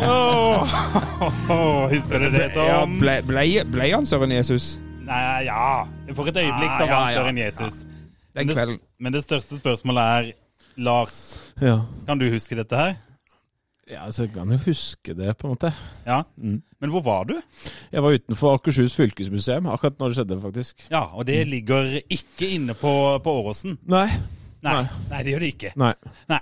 husker du det, Tom? ble, ble, ble han Søren Jesus Nei, ja. For et øyeblikk så Ah, var han søren Jesus. den Men det, kvelden? men det største spørsmålet er, Lars, Ja. kan du huske dette her? ja, så jeg kan jo huske det, på en måte. Ja. Mm. Men hvor var du? Jeg var utenfor Akershus fylkesmuseum akkurat når det skjedde, faktisk. Ja, og det ligger ikke inne på, på Åråsen. Nei. Nei. Nei. Nei, det gjør det ikke. Nei. Nei.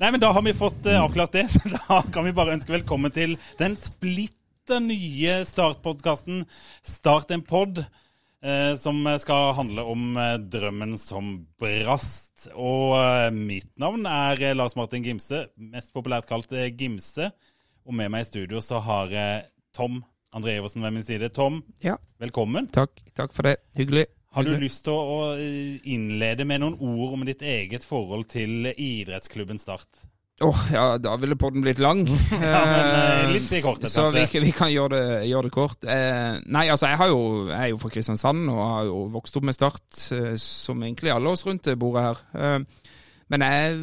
Nei, men da har vi fått eh, avklart det, så da kan vi bare ønske velkommen til den splitter nye startpodkasten Start en pod, eh, som skal handle om eh, drømmen som brast. Og mitt navn er Lars Martin Gimse, mest populært kalt Gimse. Og med meg i studio så har jeg Tom André Iversen ved min side. Tom, Ja, velkommen. takk, takk for det. Hyggelig. Har du lyst til å eh, innlede med noen ord om ditt eget forhold til idrettsklubben Start? Åh, ja, da ville podden blitt lang. Ja, men eh, litt i kortet, Så vi, vi kan gjøre det, gjøre det kort. Eh, nei, altså, jeg, har jo, jeg er jo fra Kristiansand og har jo vokst opp med Start, eh, som egentlig alle oss rundt bordet her. Eh, men jeg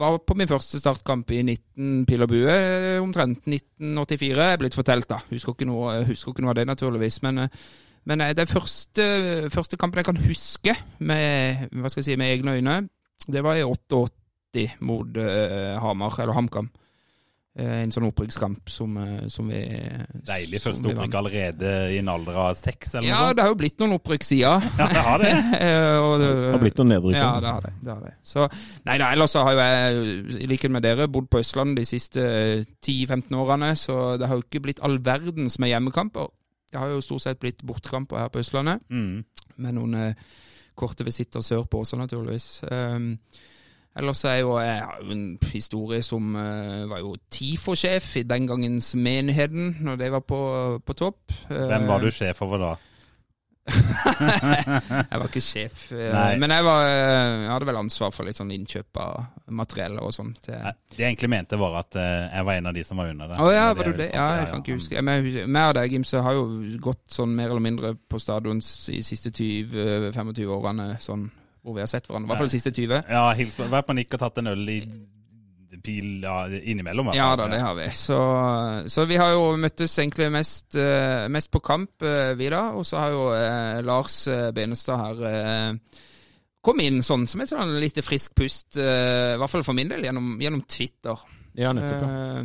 var på min første startkamp i 19 pil og bue, eh, omtrent 1984. Jeg er blitt fortalt, da. Husker ikke noe, husker ikke noe av det, naturligvis. Men, eh, men eh, den første, første kampen jeg kan huske med, hva skal jeg si, med egne øyne, det var i 88 mot uh, Hamar, eller HamKam. Uh, en sånn opprykkskamp som, uh, som vi Deilig som første opprykk allerede i en alder av seks, eller Ja, noe sånt. det har jo blitt noen opprykk siden. Ja, det har det. Eh, og det, Det har blitt noen nedrykk. Ja, det har det. det, har det. Så, nei da, ellers har jo jeg, i likhet med dere, bodd på Østlandet de siste eh, 10-15 årene, så det har jo ikke blitt all verdens med hjemmekamper. Det har jo stort sett blitt bortkamper her på Østlandet, Mm. med noen eh, korte visitter sørpå også, naturligvis. Um, ellers er jo jeg har jo en historie som uh, var jo TIFO-sjef i den gangens menigheten, når det var på, på topp. Hvem var du sjef over da? Jeg var ikke sjef, eh, Nei. men jeg, var, eh, jeg hadde vel ansvar for litt sånn innkjøp av materiell og sånt. Nei, Det jeg egentlig mente, var at eh, jeg var en av de som var under det. Å ja, Det var du det? Ja, jeg kan ikke huske. Men jeg- og deg, Gimse, har jo gått sånn mer eller mindre på stadion de siste 20-25 årene, sånn hvor vi har sett hverandre. I hvert fall de siste 20. Ja, hils på. Vært på nikk og tatt en øl i pil ja, innimellom. i Ja da, det har vi. Så, så vi har jo møttes egentlig mest, eh, mest på kamp, eh, vi da. Og så har jo eh, Lars eh, Benestad her eh, kommet inn sånn som et sånn lite frisk pust, eh, i hvert fall for min del, gjennom, gjennom Twitter. Ja, nettopp. ja. Eh,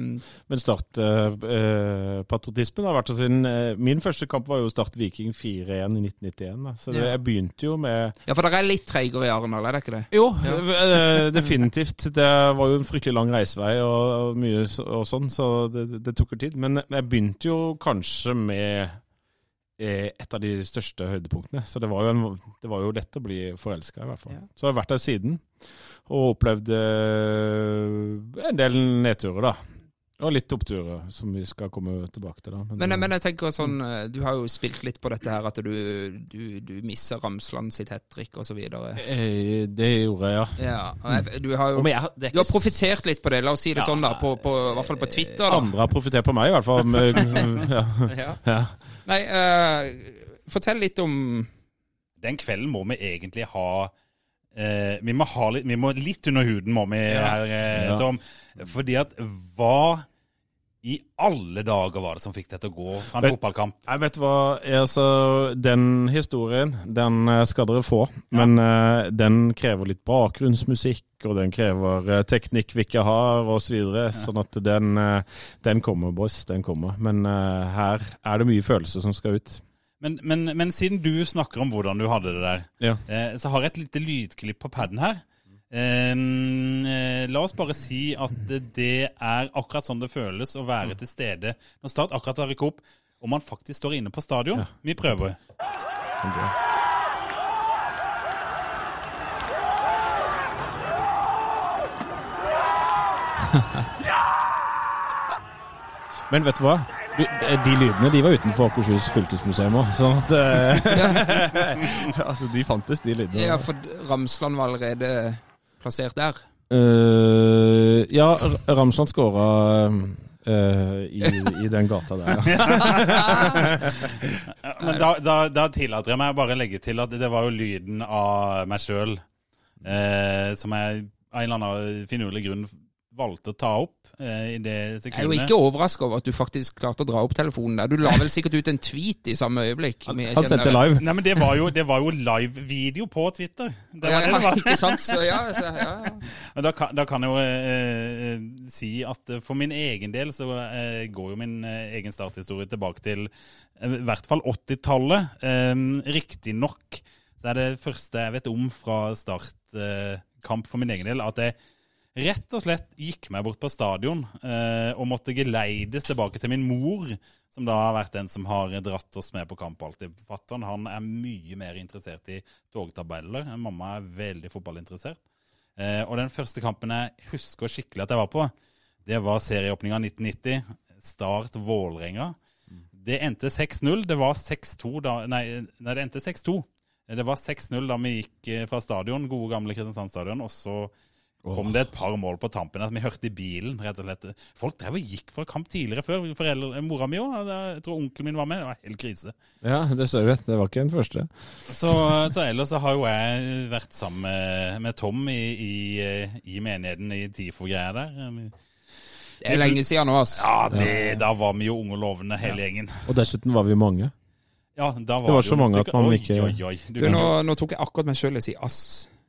Men Start-patriotismen har vært der siden eh, Min første kamp var jo Start Viking 4-1 i 1991. Da. Så det, Ja. jeg begynte jo med ja, for dere er litt treigere i Arendal, er det ikke det? Jo, eh, definitivt. Det var jo en fryktelig lang reisevei og, og mye og sånn, så det, det tok jo tid. Men jeg begynte jo kanskje med eh, et av de største høydepunktene. Så det var jo, en, det var jo lett å bli forelska, i hvert fall. Ja. Så jeg har vært der siden, og opplevd eh, en del nedturer, da. Og litt oppturer, som vi skal komme tilbake til. da. Men, men jeg tenker sånn, eh, du har jo spilt litt på dette her, at du, du, du misser Ramsland sitt hat trick osv. Eh, Det gjorde jeg, ja. Ja, og jeg- du har jo jeg- er du har ikke profitert litt på det, la oss si det Ja, sånn, da. På, på, I hvert fall på Twitter. da. Andre har profitert på meg, i hvert fall. Med, ja. Ja. Ja. Nei, uh, fortell litt om Den kvelden må vi egentlig ha eh, vi, må ha litt, vi må litt under huden, må vi Ja. her, eh, Ja. Tom. Fordi at hva i alle dager var det som fikk deg til å gå fra en Vet- fotballkamp? Jeg vet hva, altså, Den historien den eh, skal dere få, men eh, den krever litt bakgrunnsmusikk, og den krever eh, teknikk vi ikke har, osv. Så videre, sånn at den, eh, den kommer, boys. Den kommer. Men eh, her er det mye følelser som skal ut. Men, men, men siden du snakker om hvordan du hadde det der, Ja. eh, så har jeg et lite lydklipp på paden her. Eh, la oss bare si at det er akkurat sånn det føles å være til stede når Start akkurat har rykket opp, og man faktisk står inne på stadion. Vi prøver. Okay. Men vet du hva? Du, de lydene de var utenfor Akershus fylkesmuseum òg, sånn at eh, Altså, de fantes, de lydene. Ja, for Ramsland var allerede plassert der. Uh, ja, Ramsland skåra uh, i, i den gata der, ja. Men da, da, da tillater jeg meg bare å legge til at det var jo lyden av meg sjøl uh, som jeg av en eller annen finurlig grunn valgte å ta opp eh, i det Jeg er jo ikke overraska over at du faktisk klarte å dra opp telefonen der. Du la vel sikkert ut en tweet i samme øyeblikk. Vi Han sendte live. Nei, men det var jo, jo live-video på Twitter. Det var ja, det var. ikke sant? Så, ja, så, ja, ja. Men da kan, da kan jeg jo eh, eh, si at eh, for min egen del så eh, går jo min eh, egen starthistorie tilbake til eh, i hvert fall 80-tallet. Eh, Riktignok så er det første jeg vet om fra startkamp for min egen del, at jeg rett og slett gikk meg bort på stadion eh, og måtte geleides tilbake til min mor, som da har vært den som har dratt oss med på kamp alltid. Fattern han er mye mer interessert i togtabeller. Mamma er veldig fotballinteressert. Eh, og den første kampen jeg husker skikkelig at jeg var på, det var serieåpninga 1990. Start Vålerenga. Det endte 6-0. Det var 6-2 da Nei, nei, det endte 6-2. Det var 6-0 da vi gikk eh, fra stadion, gode gamle Kristiansand stadion, og så kom det et par mål på tampen. Altså, vi hørte i bilen, rett og slett. Folk drev og gikk fra kamp tidligere før. Foreldre, mora mi òg. Jeg tror onkelen min var med. Det var helt krise. Ja, det ser du. Det var ikke den første. Så, så ellers så har jo jeg vært sammen med, med Tom i, i, eh, i menigheten i TIFO-greier der. Det er lenge siden nå, ass. Ja, det, da var vi jo unge og lovende, hele gjengen. Og dessuten var vi mange. Ja, da var Det var så mange at man man oi, ikke- Oi, oi, du, Du, nå, nå tok jeg akkurat meg sjøl i å si ass.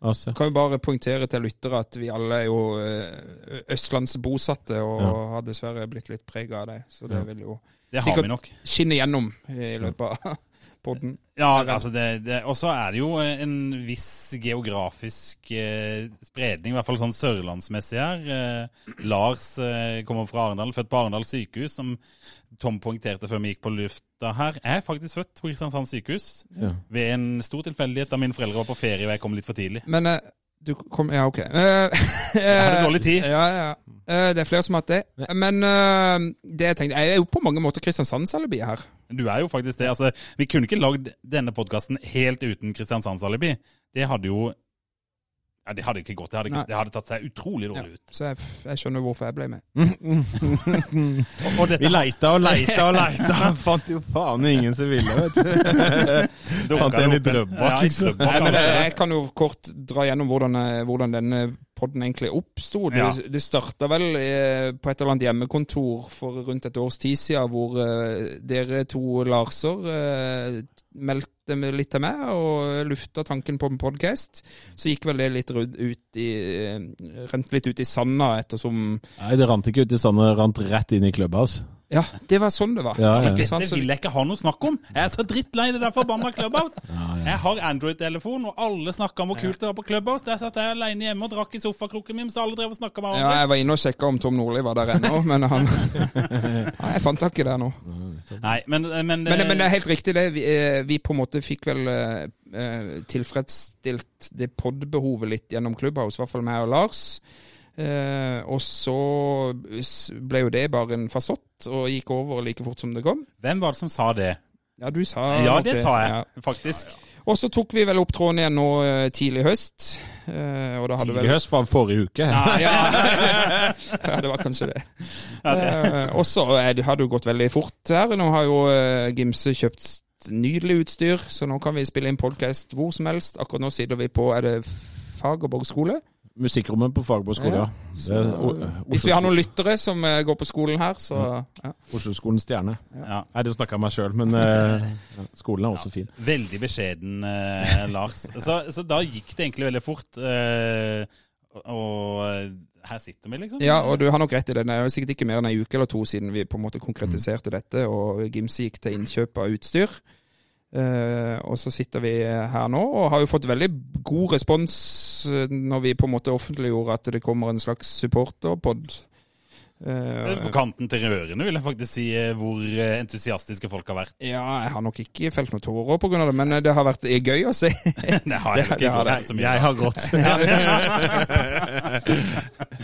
Altså. Kan jo bare poengtere til lyttere at vi alle er jo eh, østlandsbosatte og Ja. har dessverre blitt litt prega av det. Så det Ja. vil jo det sikkert- vi skinne gjennom i løpet av podden. Ja, altså det, det, Og så er det jo en viss geografisk eh, spredning, i hvert fall sånn sørlandsmessig her. Eh, Lars eh, kommer fra Arendal, født på Arendal sykehus, som Tom poengterte før vi gikk på lufta her. Jeg er faktisk født på Kristiansand sykehus Ja. ved en stor tilfeldighet da mine foreldre var på ferie og jeg kom litt for tidlig. Men uh, du kom Ja, OK. Uh, hadde dårlig tid. Ja, ja. Uh, det er flere som har hatt det. Men det jeg tenkte Jeg er jo på mange måter Kristiansandsalibi her. Du er jo faktisk det. altså, Vi kunne ikke lagd denne podkasten helt uten Kristiansandsalibi. Det hadde jo ja, Det hadde ikke gått. Det hadde, ikke, det hadde tatt seg utrolig Ja, dårlig ut. så jeg, jeg skjønner hvorfor jeg ble med. Og, og Vi leita og leita og leita. Fant jo faen ingen som ville, vet du. Fant en i Drøbak, liksom. Jeg, jeg kan jo kort dra gjennom hvordan, eh, hvordan denne podden egentlig oppsto. Det, Ja. det starta vel eh, på et eller annet hjemmekontor for rundt et års tid siden, hvor eh, dere to Larser eh, meldte meg litt til meg og lufta tanken på en podkast. Så gikk vel det litt ut i eh, Rent litt ut i sanda ettersom Nei, det rant ikke ut i sanda, det rant rett inn i Clubhouse. Ja, det var sånn det var. Ja, ja. Ikke sant? Det Så, vil jeg ikke ha noe snakk om. Jeg er så drittlei det der forbanna Clubhouse. Jeg har Android-telefon, og alle snakker om hvor kult det var på Clubhouse. Der satt jeg alene hjemme og drakk i sofakroken min, så alle drev og snakka med ja, jeg var inne og sjekka om Tom Nordli var der ennå, men han Nei, Jeg fant tak ikke det nå. Nei, men, men, Men, men det er helt riktig det. Vi, eh, vi på en måte fikk vel eh, eh, tilfredsstilt det pod-behovet litt gjennom Clubhouse, i hvert fall meg og Lars. Eh, og så ble jo det bare en fasott, og gikk over like fort som det kom. Hvem var det som sa det? Ja, du sa Ja, det, det sa jeg, Ja. faktisk. Og så tok vi vel opp tråden igjen nå eh, tidlig høst. eh, Tidlig vel høst var forrige uke. Ja, ja. ja, det var kanskje det. Eh, og så har det jo gått veldig fort her. Nå har jo eh, Gimse kjøpt nydelig utstyr, så nå kan vi spille inn podkast hvor som helst. Akkurat nå sitter vi på Er det Fagerborg skole? Musikkrommet på Fagerborg skole, ja. ja. Det hvis vi har noen lyttere som uh, går på skolen her, så ja. Oslo-skolen Stjerne. Ja. Nei, det snakka jeg meg sjøl, men uh, skolen er også fin. Veldig beskjeden, uh, Lars. Så, så da gikk det egentlig veldig fort. Eh, og her sitter vi, liksom. ja, og du har nok rett i det. Det er sikkert ikke mer enn ei uke eller to siden vi på en måte konkretiserte dette, og Gimse gikk til innkjøp av utstyr. Eh, og så sitter vi her nå og har jo fått veldig god respons eh, når vi på en måte offentliggjorde at det kommer en slags supporterpod. Uh, På kanten til rørene, vil jeg faktisk si, eh, hvor eh, entusiastiske folk har vært. ja, jeg har nok ikke felt noen tårer pga. det, men eh, det har vært eh, gøy å se. Det har jeg Det- nok det ikke har mye. Jeg har gått.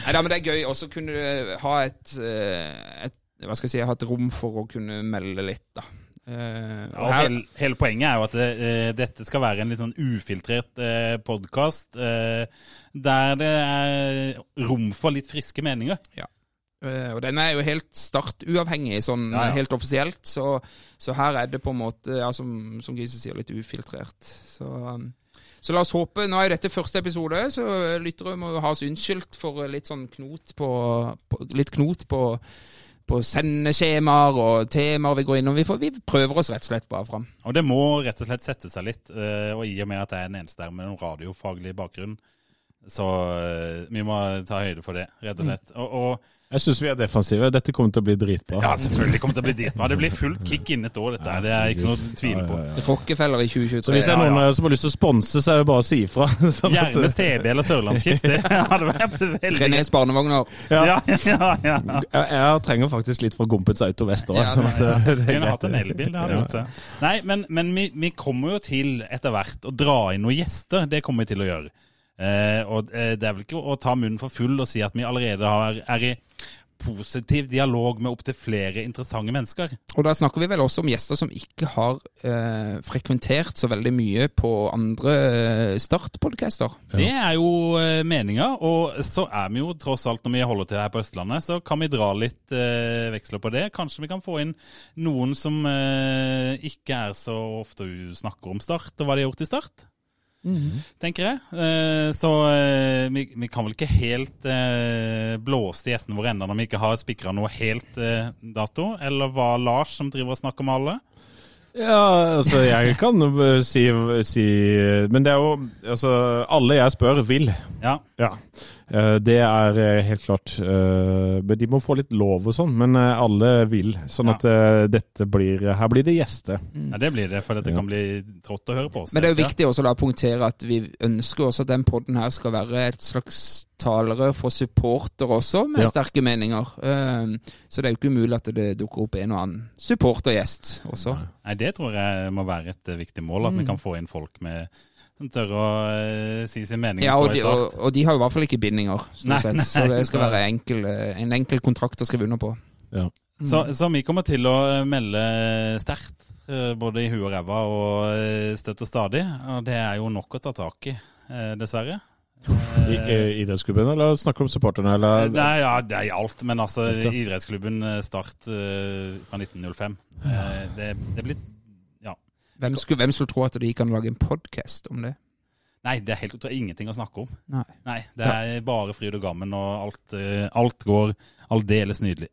Nei, da, men det er gøy også kunne ha et, eh, et Hva skal jeg si, ha et rom for å kunne melde litt, da. Eh, Ja, hele, hele poenget er jo at eh, dette skal være en litt sånn ufiltrert uh, podkast uh, der det er rom for litt friske meninger. Ja. og den er jo helt startuavhengig, sånn Ja, ja. helt offisielt. Så, så her er det på en måte, ja, som, som Gise sier, litt ufiltrert. Så, um, så la oss håpe Nå er jo dette første episode, så lyttere må ha oss unnskyldt for litt sånn knot på, på Litt knot på på sendeskjemaer og temaer vi går innom. Vi, får, vi prøver oss rett og slett bare fram. Og det må rett og slett sette seg litt. eh, Og i og med at jeg er den eneste her med en radiofaglig bakgrunn, så eh, vi må ta høyde for det, rett og slett. Og, og Jeg syns vi er defensive. Dette kommer til å bli dritbra. ja, selvfølgelig kommer det til å bli dritbra. Det blir fullt kick innen et år, dette her. Det er ikke noe tvil på. Rockefeller i 2023. Så hvis det er noen ja. ja. som har lyst til å sponse, så er det bare å si ifra. Sånn Gjerne TB eller Sørlandskips. Det hadde vært veldig Renés barnevogner. Ja, ja, ja. ja. Jeg, jeg trenger faktisk litt fra Gompets Auto Vest òg. Sånn Kunne hatt en elbil. det hadde vært seg. Nei, men, men vi, vi kommer jo til etter hvert å dra inn noen gjester. Det kommer vi til å gjøre. Eh, og eh, det er vel ikke å ta munnen for full og si at vi allerede har, er i positiv dialog med opptil flere interessante mennesker. Og da snakker vi vel også om gjester som ikke har eh, frekventert så veldig mye på andre eh, startpodcaster. Det er jo eh, meninga, og så er vi jo tross alt, når vi holder til her på Østlandet, så kan vi dra litt eh, veksler på det. Kanskje vi kan få inn noen som eh, ikke er så ofte snakker om Start, og hva de har gjort i Start. Tenker jeg. Eh, så eh, vi, vi kan vel ikke helt eh, blåse gjestene våre ennå når vi ikke har spikra noe helt dato. Eller var Lars som driver og snakker med alle? Ja, altså, jeg kan jo si, si Men det er jo Altså, alle jeg spør, vil. Ja. Ja. Eh, Det er eh, helt klart. eh, Men de må få litt lov og sånn. Men alle vil. Sånn at ja. dette blir Her blir det gjester. ja, det blir det, for dette Ja. kan bli trått å høre på oss. Men det er jo viktig også å punktere at vi ønsker også at den podden her skal være et slags talere for supportere også, med Ja. sterke meninger. Så det er jo ikke umulig at det dukker opp en og annen supportergjest også. Nei, Det tror jeg må være et viktig mål, at vi kan få inn folk med, som tør å uh, si sin mening. Ja, og de, og, og de har jo i hvert fall ikke bindinger, Nei, sett. nei, så det skal være enkel, eh, en enkel kontrakt å skrive under på. Ja. så, så vi kommer til å eh, melde sterkt, både i huet og ræva og støtter stadig. Og det er jo nok å ta tak i, dessverre. I, i idrettsklubben, eller snakker du om supporterne, eller? Nei, ja, det er i alt, men altså idrettsklubben Start fra 1905. Eh, det, det blir Hvem skulle, hvem skulle tro at de kan lage en podkast om det? Nei, det er helt det er ingenting å snakke om. Nei. Nei, det er bare fryd og gammen, og alt, eh, alt går aldeles nydelig.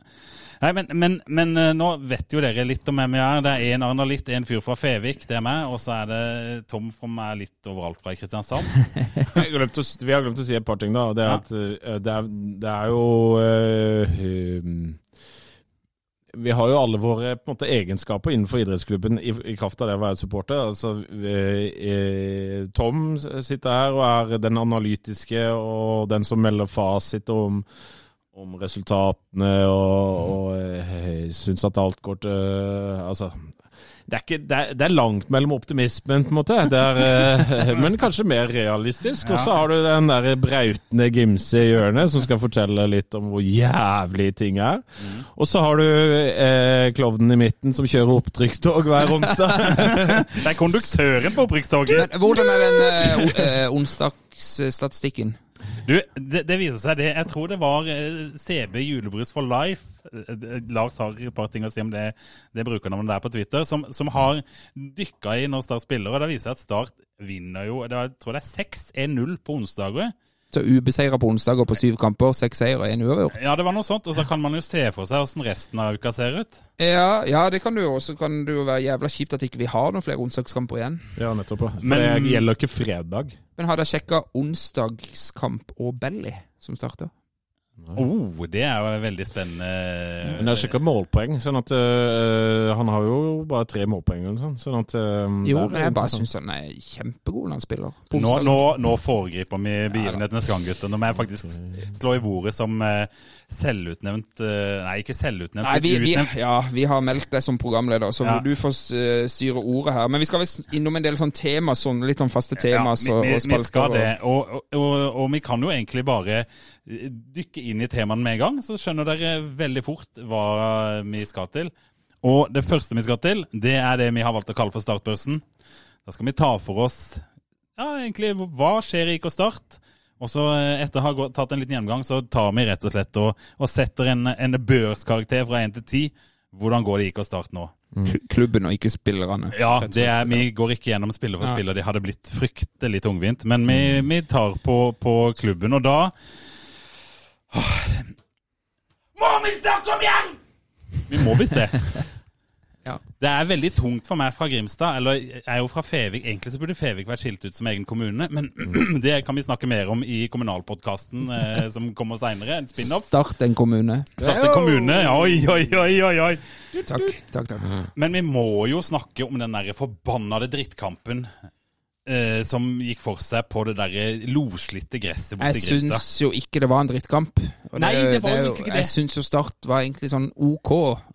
Nei, men, men, men eh, nå vet jo dere litt om hvem jeg er. Det er en analytt, en fyr fra Fevik, det er meg. Og så er det Tom fra meg litt overalt fra Kristiansand. Å, vi har glemt å si et par ting, da. Det er Ja. at eh, det er, det er jo um, Vi har jo alle våre måte, egenskaper innenfor idrettsklubben i, i kraft av det å være supporter. Altså, eh, Tom sitter her og er den analytiske og den som melder fasit om om resultatene og, og eh, syns at alt går til Altså det er, ikke, det, er, det er langt mellom optimismen, på en måte. Det er, eh, men kanskje mer realistisk. Og så har du den der brautende Gimse i hjørnet, som skal fortelle litt om hvor jævlig ting er. Og så har du eh, klovnen i midten, som kjører opptrykkstog hver onsdag. Det er konduktøren på opprykkstoget. Hvordan er den eh, eh, onsdagsstatistikken? Du, det, det viser seg det. Jeg tror det var eh, CB Julebrus for life. Eh, eh, Lars har et par ting å si om det, det brukernavnet der på Twitter, som, som har dykka i når Start spiller. Og det viser at Start vinner jo Jeg tror det er 6-1-0 på onsdager. Så ubeseira på onsdager på syv kamper, seks seier og én uavgjort. Ja, det var noe sånt. Og så kan man jo se for seg åssen resten av uka ser ut. Ja, ja, det kan du jo også. Kan det jo være jævla kjipt at ikke vi har noen flere onsdagskamper igjen. ja, nettopp. For Men- det gjelder ikke fredag. Men har dere sjekka onsdagskamp og Belly som starter? Oh, det er jo veldig spennende. Men det er sikkert målpoeng, sånn at øh, han har jo bare tre målpoeng. sånn, sånn at, øh, Jo, men jeg bare syns han er kjempegod når han spiller. Nå, nå, nå foregriper vi begivenhetenes gang, gutter. Nå må jeg faktisk slå i bordet som eh, selvutnevnt eh, Nei, ikke selvutnevnt, Nei, vi, vi, ja, vi har meldt deg som programleder, så Ja. du får eh, styre ordet her. Men vi skal vel innom en del sånn tema, sånn litt sånn faste tema Ja, vi, vi, vi skal det. Og, og, og, og vi kan jo egentlig bare eh, dykke inn i temaene med en gang, så skjønner dere veldig fort hva vi skal til. Og det første vi skal til, det er det vi har valgt å kalle for startbørsen. Da skal vi ta for oss ja, egentlig hva skjer i IK Start. Og så eh, etter å ha tatt en liten gjennomgang, så tar vi rett og slett og, og setter en, en børskarakter fra 1 til 10. Hvordan går det ikke å starte nå? Mm. Klubben og ikke spillerne. Ja, det er, vi går ikke gjennom spiller for Ja. spiller. Det hadde blitt fryktelig tungvint. Men vi, vi tar på, på klubben, og da Må vi snakke om igjen?! Vi må visst det. Ja. Det er veldig tungt for meg fra Grimstad. Eller jeg er jo fra Fevik. Egentlig så burde Fevik vært skilt ut som egen kommune, men det kan vi snakke mer om i kommunalpodkasten eh, som kommer seinere. En spin-off. Start en kommune. Starte kommune. Oi, oi, oi, oi, oi. Takk, takk, takk. Men vi må jo snakke om den der forbannede drittkampen eh, som gikk for seg på det der loslitte gresset borte Jeg i Grimstad. syns jo ikke det var en drittkamp. Og Nei, det var jo er egentlig ikke det. Jeg syns jo Start var egentlig sånn OK,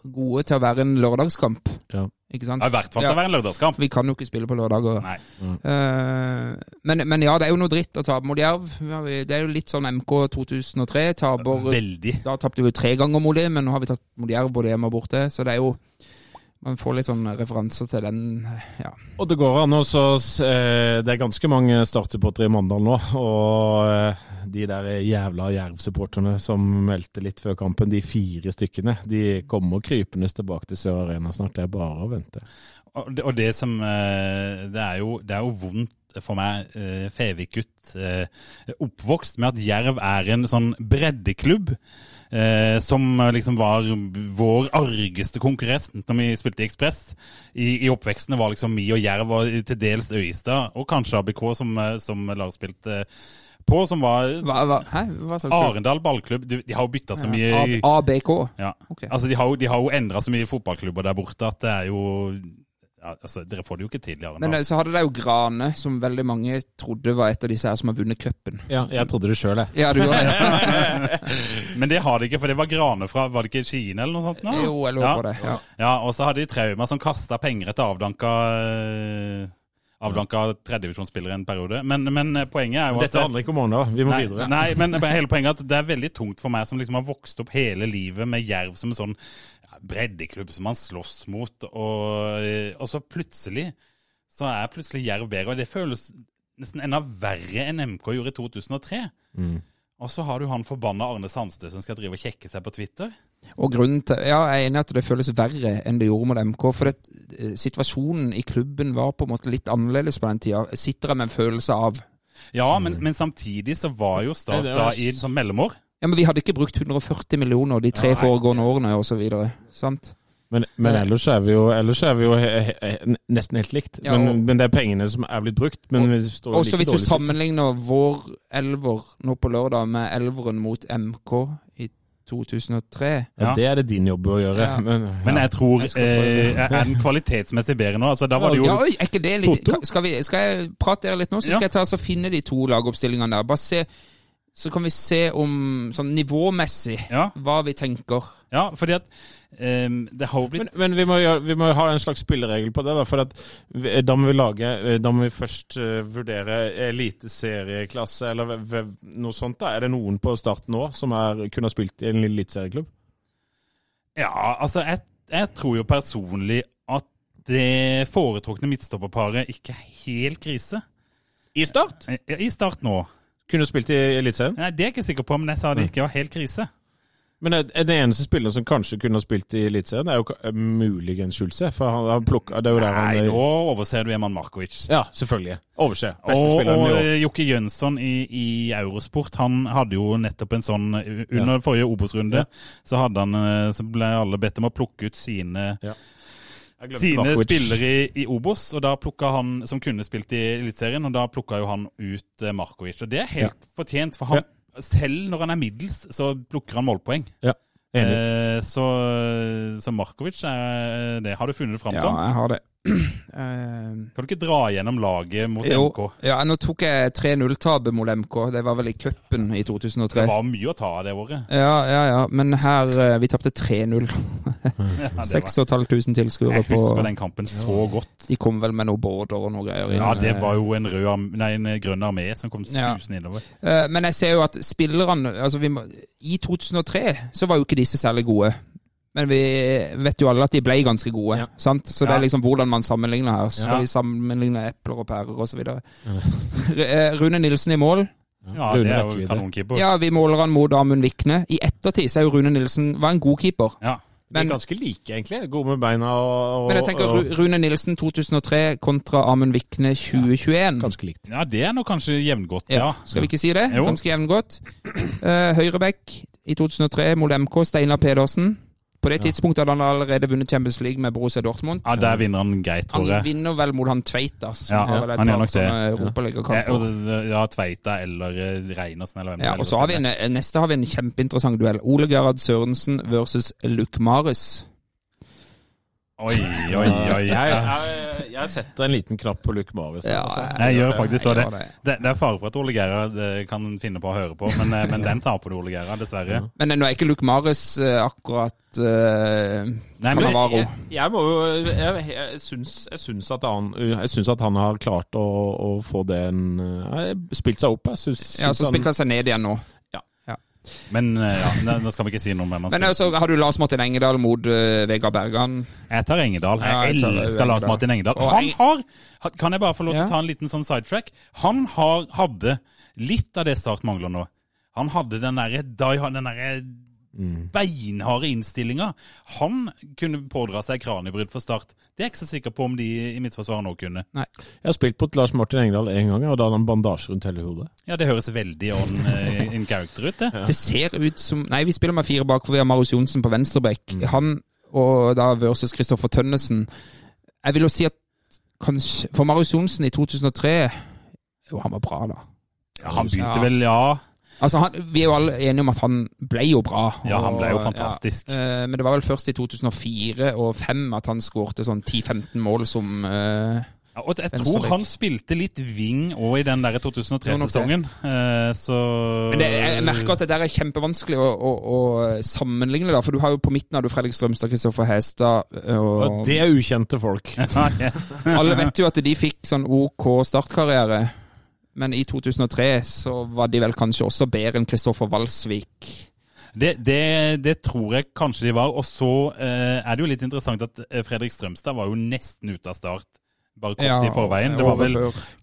gode til å være en lørdagskamp. Ja. Ikke sant? Ja, I hvert fall til å være en lørdagskamp. Vi kan jo ikke spille på lørdager. Nei. Eh, men, men ja, det er jo noe dritt å tape mot Jerv. Det er jo litt sånn MK 2003. Taber, Veldig. Da tapte vi jo tre ganger mot dem, men nå har vi tatt mot Jerv både hjemme og borte. Så det er jo Man får litt sånn referanser til den, ja. Og det går an å eh, Det er ganske mange startsupportere i Mandal nå. Og eh, de der jævla Jerv-supporterne som meldte litt før kampen, de fire stykkene, de kommer krypende tilbake til Sør Arena snart. Det er bare å vente. Og det, og det som eh, Det er jo, det er jo vondt for meg, Fevik-gutt, oppvokst med at Jerv er en sånn breddeklubb. Eh, som liksom var vår argeste konkurrent når vi spilte i Ekspress. I, I oppveksten var liksom vi og Jerv og til dels Øyestad, og kanskje ABK, som, eh, som Lars spilte på, som var Hva, hva? Hva? Arendal ballklubb. De, de har jo bytta så mye ABK. ja. Okay. Altså, de har de har jo endra så mye fotballklubber der borte at det er jo ja, altså, Dere får det jo ikke i Men eh, så hadde de jo Grane, som veldig mange trodde var et av disse her som har vunnet cupen. Ja, jeg trodde det sjøl, jeg. Ja, du gjorde det? Men det har de ikke, for det var Grane fra Var det ikke Kine eller noe sånt? nå? Jo, jeg lover ja. på det. Ja. Ja, og så hadde de Trauma som kasta penger etter avdanka eh, Avdanka tredjedivisjonsspillere en periode. Men, men eh, poenget er jo at Dette handler ikke om Mandal. Vi må Nei, videre. nei, men hele poenget er at det er veldig tungt for meg som liksom har vokst opp hele livet med Jerv som en sånn ja, breddeklubb som man slåss mot, og, og så plutselig så er plutselig Jerv bedre. Og det føles nesten enda verre enn MK gjorde i 2003. Mm. Og så har du han forbanna Arne Sandstø som skal drive og kjekke seg på Twitter. Og grunnen til, ja, Jeg er enig i at det føles verre enn det gjorde mot MK. For det, eh, situasjonen i klubben var på en måte litt annerledes på den tida. Sitter jeg med en følelse av Ja, men, men samtidig så var jo Start da i sånn mellomår. Ja, men Vi hadde ikke brukt 140 millioner de tre Nei. foregående årene osv. Sant? Men, men ellers er vi jo, er vi jo he, he, he, nesten helt likt. Ja, og- men, men det er pengene som er blitt brukt. Men vi står jo Også like hvis du sammenligner til. sammenligner vår elver nå på lørdag med elveren mot MK i 2003 Ja, det er det din jobb å gjøre. Ja. Men, Men jeg tror Jeg eh, Er den kvalitetsmessig bedre nå? Altså, da var det jo Ja, oi, er ikke det litt skal, vi, skal jeg prate dere litt nå, så Ja. skal jeg ta så finne de to lagoppstillingene der. Bare se, Så kan vi se om sånn nivåmessig Ja, hva vi tenker. ja fordi at um, det har jo blitt Men, men vi, må gjøre, vi må ha en slags spilleregel på det. da, For at vi, da må vi lage Da må vi først uh, vurdere eliteserieklasse eller noe sånt. da. Er det noen på start nå som er, kunne ha spilt i en eliteserieklubb? Ja, altså, jeg, jeg tror jo personlig at det foretrukne midtstopperparet ikke er helt krise. I start? Eh, I start nå. Kunne spilt i Eliteserien. Nei, Det er jeg ikke sikker på, men jeg sa det ikke var helt krise. Men den eneste spilleren som kanskje kunne ha spilt i Eliteserien, er jo muligens Schulze. For han han plukker, Det er jo der han Nei, nå overser du Eman Markovic. Ja, selvfølgelig. Overse. Beste Og, spilleren i år. Og Jokke Jønsson i, i Eurosport Han hadde jo nettopp en sånn Under forrige Obos-runde Ja. så hadde han eh, Så ble alle bedt om å plukke ut sine glemte Sine Markovic. spillere i, i Obos, og da plukka han som kunne spilt i Eliteserien, og da plukka jo han ut eh, Markovic. Og det er helt fortjent, for han, selv når han er middels, så plukker han målpoeng. Ja, enig. Eh, så, så Markovic er det. Har du funnet det fram Ja, jeg har det. Eh, Kan du ikke dra gjennom laget mot jo, MK? ja, nå tok jeg 3-0-tapet mot MK. Det var vel i cupen i 2003. Det var mye å ta av det året. Ja, ja, ja. Men her eh, Vi tapte 3-0. Ja, det var- 6500 tilskuere Jeg på husker den kampen så godt. De kom vel med noen border og noe greier. Ja, det var jo en, rød, nei, en grønn armé som kom Ja. susende innover. Eh, Men jeg ser jo at spillerne altså må, I 2003 så var jo ikke disse særlig gode. Men vi vet jo alle at de ble ganske gode. Ja. sant? Så det er liksom hvordan man sammenligner her. Skal Ja. vi sammenligne epler og pærer osv.? Eh, Rune Nilsen i mål. Ja, Rune det er jo kanonkeeper. Ja, vi måler han mot Amund Vikne. I ettertid så er jo Rune Nilsen var en god keeper. Ja. De er ganske like, egentlig. Gode med beina og, og men jeg tenker og, Rune Nilsen 2003 kontra Amund Vikne 2021. Ganske likt. ja, det er nok kanskje jevngodt, ja. Ja, skal vi ikke si det? Jo. Ganske jevngodt. Uh, Høyrebekk i 2003 mot MK, Steinar Pedersen. På det tidspunktet hadde han allerede vunnet Champions League med Borussia Dortmund. Ja, Der vinner han greit, tror jeg. Han vinner vel mot han Tveita, som Ja, har vel et han gjør nok det. sånne Ja, Tveita eller eh, Reinersen eller hvem Ja, og så har vi en, eh, neste har vi en kjempeinteressant duell. Ole Gerhard Sørensen versus Luke Maris. Oi, oi, oi. Jeg, jeg, jeg setter en liten knapp på Luke Marius. altså. Jeg gjør faktisk jeg det. det. Det, det er fare for at Ole Gerhard eh, kan finne på å høre på, men, eh, men den taper du, Ole Gera, dessverre. Men eh, nå er ikke Luke Maris eh, akkurat uh, Nei, men Jeg, jeg må jo Jeg, jeg, syns, jeg, syns at han, jeg syns at han har klart å, å få den Spilt seg opp. Jeg syns, Ja, så spilte han seg ned igjen nå. Men eh, ja, nå- skal vi ikke si noe mer. Men altså, har du Lars Martin Engedal mot uh, Vegard Bergan? Jeg tar Engedal. Ja, Jeg jeg tar elsker Lars Martin Engedal. Han har Kan jeg bare få lov til Ja. å ta en liten sånn sidetrack? Han har, hadde litt av det Start mangler nå. Han hadde den derre Mm. beinharde innstillinger. Han kunne pådra seg kraniebrudd for Start. Det er jeg ikke så sikker på om de i mitt forsvar nå kunne. Nei. Jeg har spilt mot Lars Martin Engdahl én gang, og da hadde han bandasje rundt hele hodet. Ja, det høres veldig on in character ut, det. Det ser ut som Nei, vi spiller med fire bak, for vi har Marius Johnsen på venstreback. Mm. Han og da versus Kristoffer Tønnesen. Jeg vil jo si at kanskje For Marius Johnsen i 2003 Jo, han var bra, da. Ja, han begynte Ja. vel, ja. Altså, han, Vi er jo alle enige om at han ble jo bra. Ja, han ble jo fantastisk. Ja. Eh, Men det var vel først i 2004 og 2005 at han skårte sånn 10-15 mål som eh, Ja, og jeg tror han spilte litt wing òg i den der 2003-sesongen. Eh, så Men det, jeg jeg merker at det der er kjempevanskelig å, å, å sammenligne, da. For du har jo på midten har du Fredrik Strømstad, Kristoffer Hestad og, Og det er ukjente folk. Alle vet jo at de fikk sånn OK startkarriere. Men i 2003 så var de vel kanskje også bedre enn Kristoffer Walsvik. Det, det, det tror jeg kanskje de var. Og så eh, er det jo litt interessant at eh, Fredrik Strømstad var jo nesten ute av start. Bare kort i forveien. Det var vel.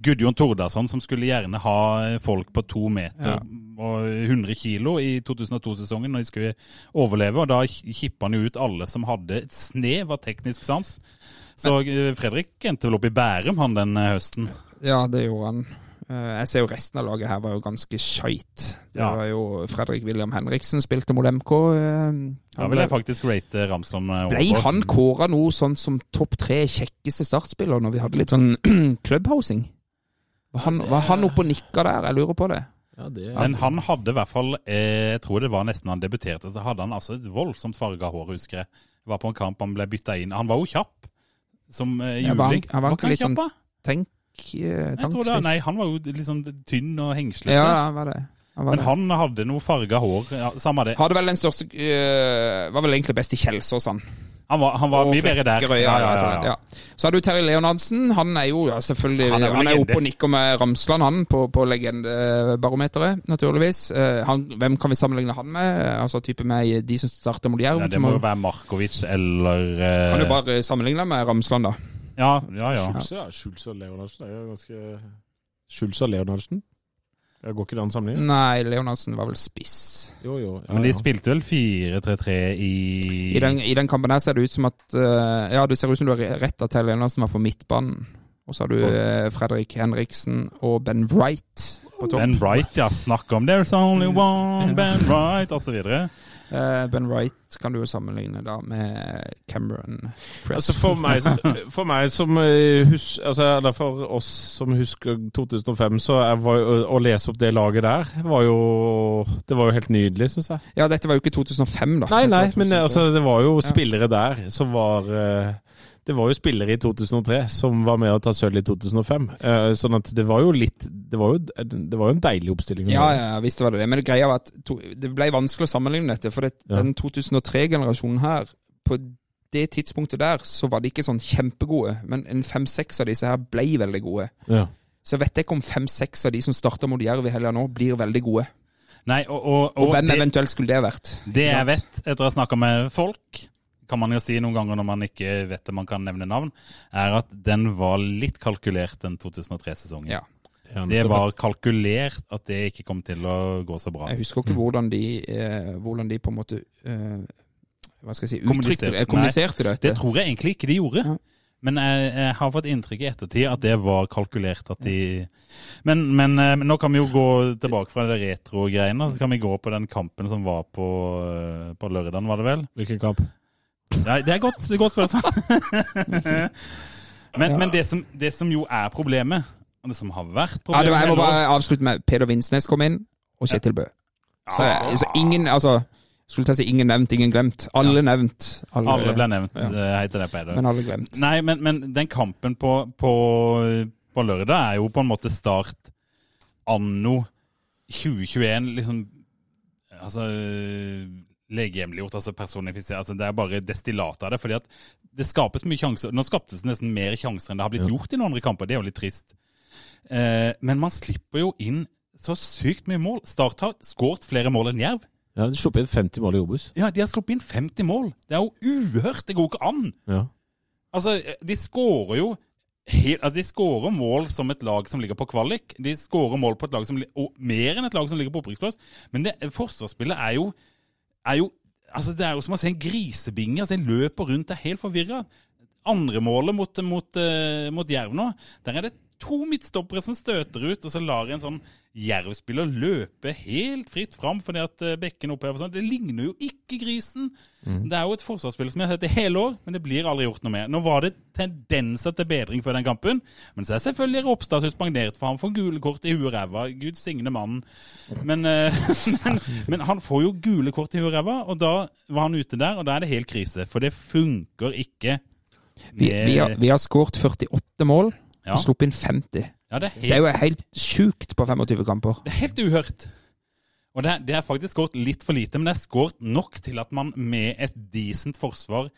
Gudjon Tordasson som skulle gjerne ha folk på to meter Ja. og 100 kilo i 2002-sesongen når de skulle overleve. Og da kippa han jo ut alle som hadde et snev av teknisk sans. Så eh, Fredrik endte vel opp i Bærum han den eh, høsten. Ja, det gjorde han. Eh, Jeg ser jo resten av laget her var jo ganske skeit. Det Ja. var jo Fredrik William Henriksen spilte mot MK. eh, Da Han vil jeg faktisk rate Ramsland over. ble han kåra noe sånn som topp tre kjekkeste startspiller når vi hadde litt sånn clubhousing? Var han, var han oppe og nikka der? Jeg lurer på det. Ja, det Men han hadde i hvert fall, eh, jeg tror det var nesten han debuterte, så hadde han altså et voldsomt farga hår, husker jeg. Var på en kamp, han ble bytta inn. Han var jo kjapp, som eh, Ja, var han- juling. han var ikke ikke litt kjapp, sånn Tenk, eh, det, tankspiss. nei, han var jo litt sånn tynn og hengslete. Ja, han var det. Han var Men det. han hadde noe farga hår. Ja, samme det. Hadde vel den største eh, Var vel egentlig best i Kjelsås, han. Han var, han var mye bedre der. Ja, ja. Så har du Terje Leonardsen. Han er jo selvfølgelig Han Han er er, oppe og nikker med Ramsland, han, på, på legendebarometeret, naturligvis. Eh, han, hvem kan vi sammenligne han med? Altså type med de som starter mot Jerv? Det må jo være Markovic eller Kan du bare sammenligne med Ramsland, da? Ja, ja. ja. Schulze, da. Schulze og Leonardsen er jo ganske Schulze og Leonardsen? Jeg går ikke det an sammenligning? Nei, Leonardsen var vel spiss. Jo, jo. Ja, Men de ja. spilte vel 4-3-3 i I den, I den kampen her ser det ut som at eh, Ja, det ser ut som du har retta til Leonardsen var på midtbanen. Og så har du eh, Fredrik Henriksen og Ben Wright på topp. Ben Wright, ja. Snakk om 'There's only one Ben Wright', osv. Eh, ben Wright kan du jo sammenligne da med Cameron Press. Altså for meg, for meg som eh, hus, altså, eller for oss som husker 2005, så var, å lese opp det laget der, var jo Det var jo helt nydelig, syns jeg. ja, dette var jo ikke 2005, da. Nei, nei, men altså, det var jo spillere der som var eh, det var jo spillere i 2003 som var med å ta sølv i 2005. Uh, sånn at det var jo litt Det var jo, det var jo en deilig oppstilling. Ja, ja, ja, visst var det det. Men greia var at to, det ble vanskelig å sammenligne dette. For det, Ja. den 2003-generasjonen her, på det tidspunktet der, så var de ikke sånn kjempegode. Men en fem-seks av disse her ble veldig gode. Ja. Så vet jeg ikke om fem-seks av de som starta mot Jerv i helga nå, blir veldig gode. Nei, og, og, Og, og hvem det, eventuelt skulle det vært? det jeg vet etter å ha snakka med folk, kan man jo si noen ganger når man ikke vet det man kan nevne navn, er at den var litt kalkulert, den 2003-sesongen. Ja. Ja, Det var kalkulert at det ikke kom til å gå så bra. Jeg husker ikke hvordan de, eh, hvordan de på en måte eh, Hva skal jeg si uttrykte det, kommuniserte det. Det tror jeg egentlig ikke de gjorde. Ja. Men jeg, jeg har fått inntrykk i ettertid at det var kalkulert at de Men, men, eh, men nå kan vi jo gå tilbake fra det retro-greiene, så kan vi gå på den kampen som var på, eh, på lørdagen, var det vel? Hvilken kamp? Nei, det er godt, det er godt spørsmål. men Ja. men det, som, det som jo er problemet, og det som har vært Ja, det problemet var, jeg må bare avslutte med Peder Vinsnes kom inn, og Kjetil Bø. Så, Ja. så ingen Altså, skulle til å si ingen nevnt, ingen glemt. Alle nevnt. Alle ble nevnt, Ja. eh, heter det, Peder. Men alle glemt. Nei, men, men den kampen på, på, på lørdag er jo på en måte start anno 2021, liksom Altså legehjemliggjort, altså personifisert. Altså, det er bare destillat av det. fordi at det skapes mye sjanser. Nå skaptes det nesten mer sjanser enn det har blitt Ja. gjort i noen andre kamper. Det er jo litt trist. Eh, men man slipper jo inn så sykt mye mål. Start har skåret flere mål enn Jerv. Ja, De har sluppet inn 50 mål i Obos. Ja, De har sluppet inn 50 mål. Det er jo uhørt. Det går ikke an. Ja. Altså, de skårer jo helt, altså, De skårer mål som et lag som ligger på kvalik. De skårer mål på et lag som, og mer enn et lag som ligger på opprykksplass. Men det, forsvarsspillet er jo, er jo altså Det er jo som å se en grisebinge. altså En løper rundt, er helt forvirra. Andre målet mot, mot, eh, mot Jerv nå, der er det to midtstoppere som støter ut, og så lar en sånn jervspiller løpe helt fritt fram fordi at eh, bekken opphever sånn. Det ligner jo ikke grisen. Det er jo et forsvarsspill som jeg har sett i hele år, men det blir aldri gjort noe med. Nå var det tendenser til bedring før den kampen, men så er selvfølgelig Ropstad suspendert for han får gule kort i huet og ræva. Gud signe mannen. Men, eh, men, men han får jo gule kort i huet og ræva, og da var han ute der, og da er det helt krise. For det funker ikke. Vi, vi, har, vi har skåret 48 mål Ja. og sluppet inn 50. Ja, det er Det er jo helt sjukt på 25 kamper. det er helt uhørt. Og det, det er faktisk skåret litt for lite, men det er skåret nok til at man med et decent forsvar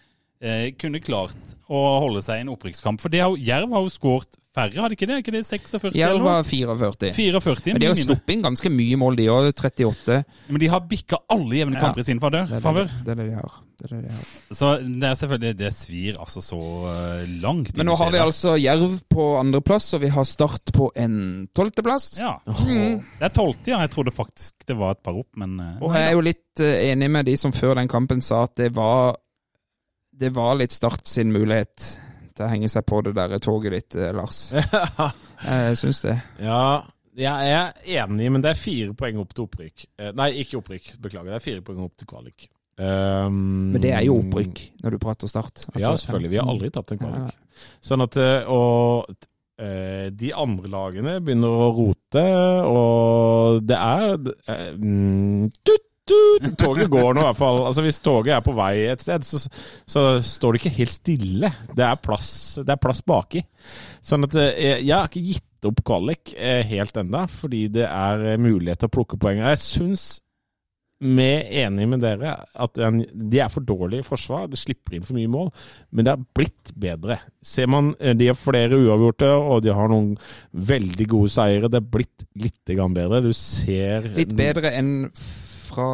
eh, kunne klart å holde seg i en opprykkskamp. For det har, Jerv har jo skåret færre, har de ikke det? Er ikke det 46 Jerv eller noe? var 44. 44, Men de har sluppet inn ganske mye mål, de òg. 38. Men de har bikka alle jevne Ja. kamper i sin favør. Det det, det, det de har. Det er det de har. Så det er selvfølgelig Det svir altså så eh, langt. Men nå har vi altså Jerv på andreplass, og vi har Start på en tolvteplass. Ja. Det er tolvte, ja. Jeg trodde faktisk det var et par opp, men eh, Og jeg er jo litt eh, enig med de som før den kampen sa at det var Det var litt Start sin mulighet til å henge seg på det der toget ditt, eh, Lars. Jeg syns det. Ja, jeg er enig, men det er fire poeng opp til opprykk. Eh, Nei, ikke opprykk. Beklager. Det er fire poeng opp til kvalik. Um, Men det er jo opprykk når du prater Start. Altså, ja, selvfølgelig. Vi har aldri tapt en Ja. Sånn at eh, Og eh, de andre lagene begynner å rote, og det er eh, mm, tut, tut, Toget går nå i hvert fall. Altså Hvis toget er på vei et sted, så, så står det ikke helt stille. Det er plass, det er plass baki. Sånn at jeg, jeg har ikke gitt opp kvalik eh, helt enda, fordi det er eh, mulighet til å plukke poeng. Jeg syns er enig med dere at de er for dårlige i forsvar. De slipper inn for mye mål. Men det har blitt bedre. Ser man, eh, De har flere uavgjorte, og de har noen veldig gode seire. Det er blitt litt bedre. Du ser Litt bedre enn fra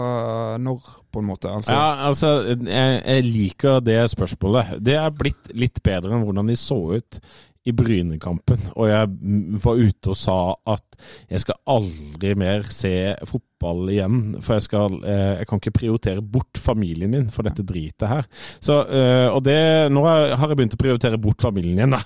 når, på en måte. Altså. Ja, altså, jeg, jeg liker det spørsmålet. Det er blitt litt bedre enn hvordan de så ut i Brynekampen. Og jeg var ute og sa at jeg skal aldri mer se fotball igjen. For jeg, skal, eh, jeg kan ikke prioritere bort familien min for dette dritet her. Så, eh, og det, nå har jeg begynt å prioritere bort familien igjen, da.